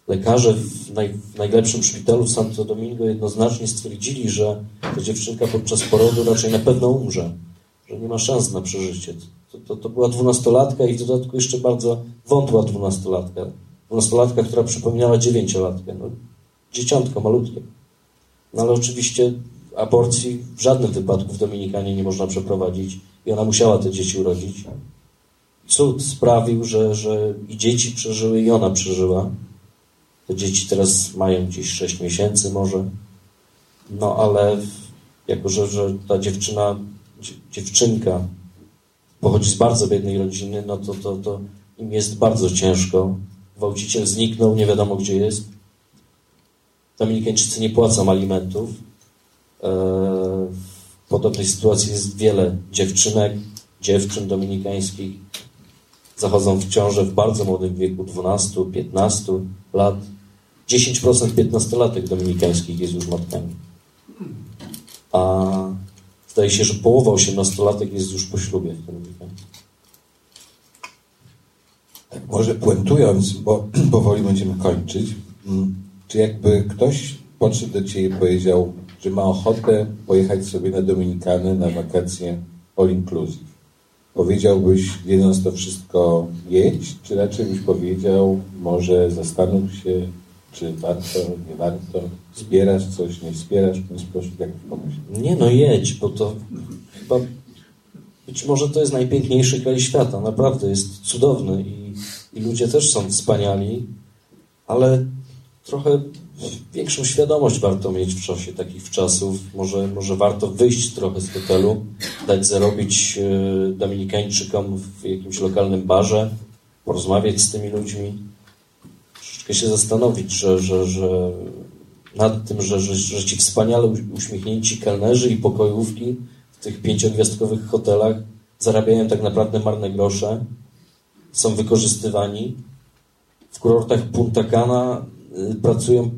Lekarze w, naj, w najlepszym szpitalu w Santo Domingo jednoznacznie stwierdzili, że ta dziewczynka podczas porodu raczej na pewno umrze, że nie ma szans na przeżycie. To, to, była dwunastolatka i w dodatku jeszcze bardzo wątła dwunastolatka. Dwunastolatka, która przypominała dziewięciolatkę. No, dzieciątko malutkie. No ale oczywiście aborcji w żadnym wypadku w Dominikanie nie można przeprowadzić i ona musiała te dzieci urodzić. Cud sprawił, że, że i dzieci przeżyły, i ona przeżyła. Te dzieci teraz mają gdzieś 6 miesięcy może. No ale jako, że, że ta dziewczyna, dziewczynka pochodzi z bardzo biednej rodziny, no to, to, to im jest bardzo ciężko. Gwałciciel zniknął, nie wiadomo gdzie jest. Dominikańczycy nie płacą alimentów. W podobnej sytuacji jest wiele dziewczynek, dziewczyn dominikańskich. Zachodzą w ciążę w bardzo młodym wieku, 12-15 lat. 10% 15-latek dominikańskich jest już matkami. Zdaje się, że połowa 18-latek jest już po ślubie. Tak, może puentując, bo *clears throat* powoli będziemy kończyć, mm, czy jakby ktoś podszedł do Ciebie i powiedział, że ma ochotę pojechać sobie na Dominikany na wakacje all inclusive. Powiedziałbyś, wiedząc to wszystko, jedź, czy raczej byś powiedział, może zastanów się, czy warto, nie warto, wspierasz coś, nie wspierasz w ten sposób, jak pomyśl? Nie no, jedź, bo to chyba być może to jest najpiękniejszy kraj świata, naprawdę jest cudowny i, i ludzie też są wspaniali, ale trochę większą świadomość warto mieć w czasie takich czasów. Może, może warto wyjść trochę z hotelu, dać zarobić e, Dominikańczykom w jakimś lokalnym barze, porozmawiać z tymi ludźmi, troszeczkę się zastanowić, że, że, że nad tym, że, że, że ci wspaniale uśmiechnięci kelnerzy i pokojówki w tych pięciogwiazdkowych hotelach zarabiają tak naprawdę marne grosze, są wykorzystywani. W kurortach Punta Cana y, pracują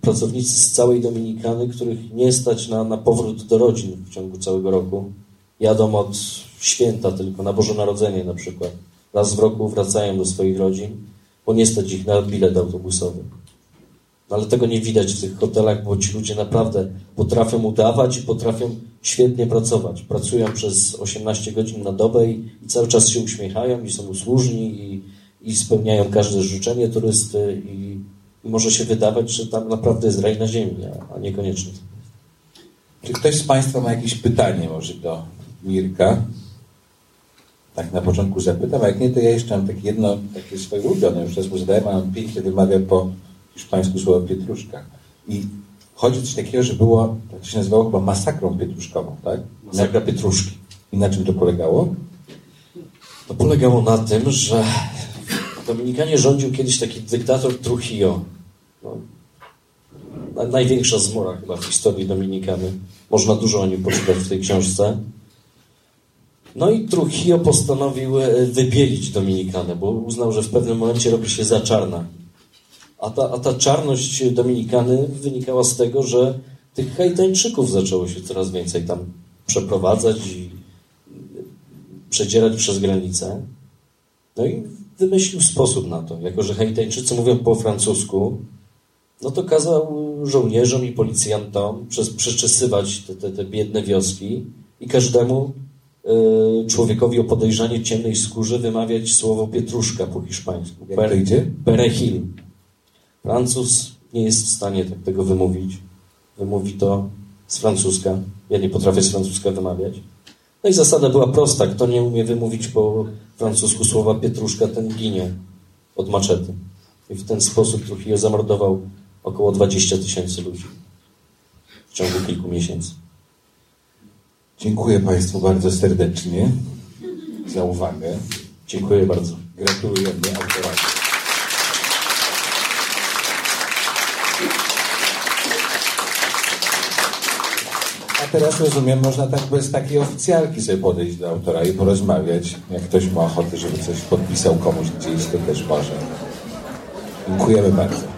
pracownicy z całej Dominikany, których nie stać na, na powrót do rodzin w ciągu całego roku. Jadą od święta tylko, na Boże Narodzenie na przykład. Raz w roku wracają do swoich rodzin, bo nie stać ich na bilet autobusowy. No ale tego nie widać w tych hotelach, bo ci ludzie naprawdę potrafią udawać i potrafią świetnie pracować. Pracują przez 18 godzin na dobę i, i cały czas się uśmiechają i są usłużni i, i spełniają każde życzenie turysty i, i, może się wydawać, że tam naprawdę jest raj na ziemi, a, a niekoniecznie. Czy ktoś z Państwa ma jakieś pytanie może do Mirka? Tak na początku zapytam, a jak nie, to ja jeszcze mam takie jedno, takie swoje ulubione, już raz mu zadałem, a on pięknie wymawia po hiszpańsku słowo pietruszka. I chodzi o coś takiego, że było, tak to się nazywało chyba masakrą pietruszkową, tak? Masakra pietruszki. I na czym to polegało? To polegało na tym, że w Dominikanie rządził kiedyś taki dyktator Trujillo. No, największa zmora chyba w historii Dominikany. Można dużo o nim poczytać w tej książce. No i Trujillo postanowił e, wybielić Dominikanę, bo uznał, że w pewnym momencie robi się za czarna. A ta, a ta czarność Dominikany wynikała z tego, że tych Haitańczyków zaczęło się coraz więcej tam przeprowadzać i przedzierać przez granicę. No i wymyślił sposób na to. Jako, że Haitańczycy mówią po francusku, no to kazał żołnierzom i policjantom przez, przeczesywać te, te, te biedne wioski i każdemu człowiekowi o podejrzanie ciemnej skórze wymawiać słowo pietruszka po hiszpańsku. Perejil. Francuz nie jest w stanie tak tego wymówić. Wymówi to z francuska. Ja nie potrafię z francuska wymawiać. No i zasada była prosta. Kto nie umie wymówić po francusku słowa pietruszka, ten ginie od maczety. I w ten sposób Trujillo zamordował około 20 tysięcy ludzi w ciągu kilku miesięcy. Dziękuję Państwu bardzo serdecznie za uwagę. Dziękuję bardzo. Gratulujemy autorowi. A teraz rozumiem, można tak bez takiej oficjalki sobie podejść do autora i porozmawiać. Jak ktoś ma ochotę, żeby coś podpisał komuś gdzieś, to też może. Dziękujemy bardzo.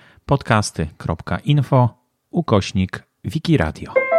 podcasty.info ukośnik Wikiradio.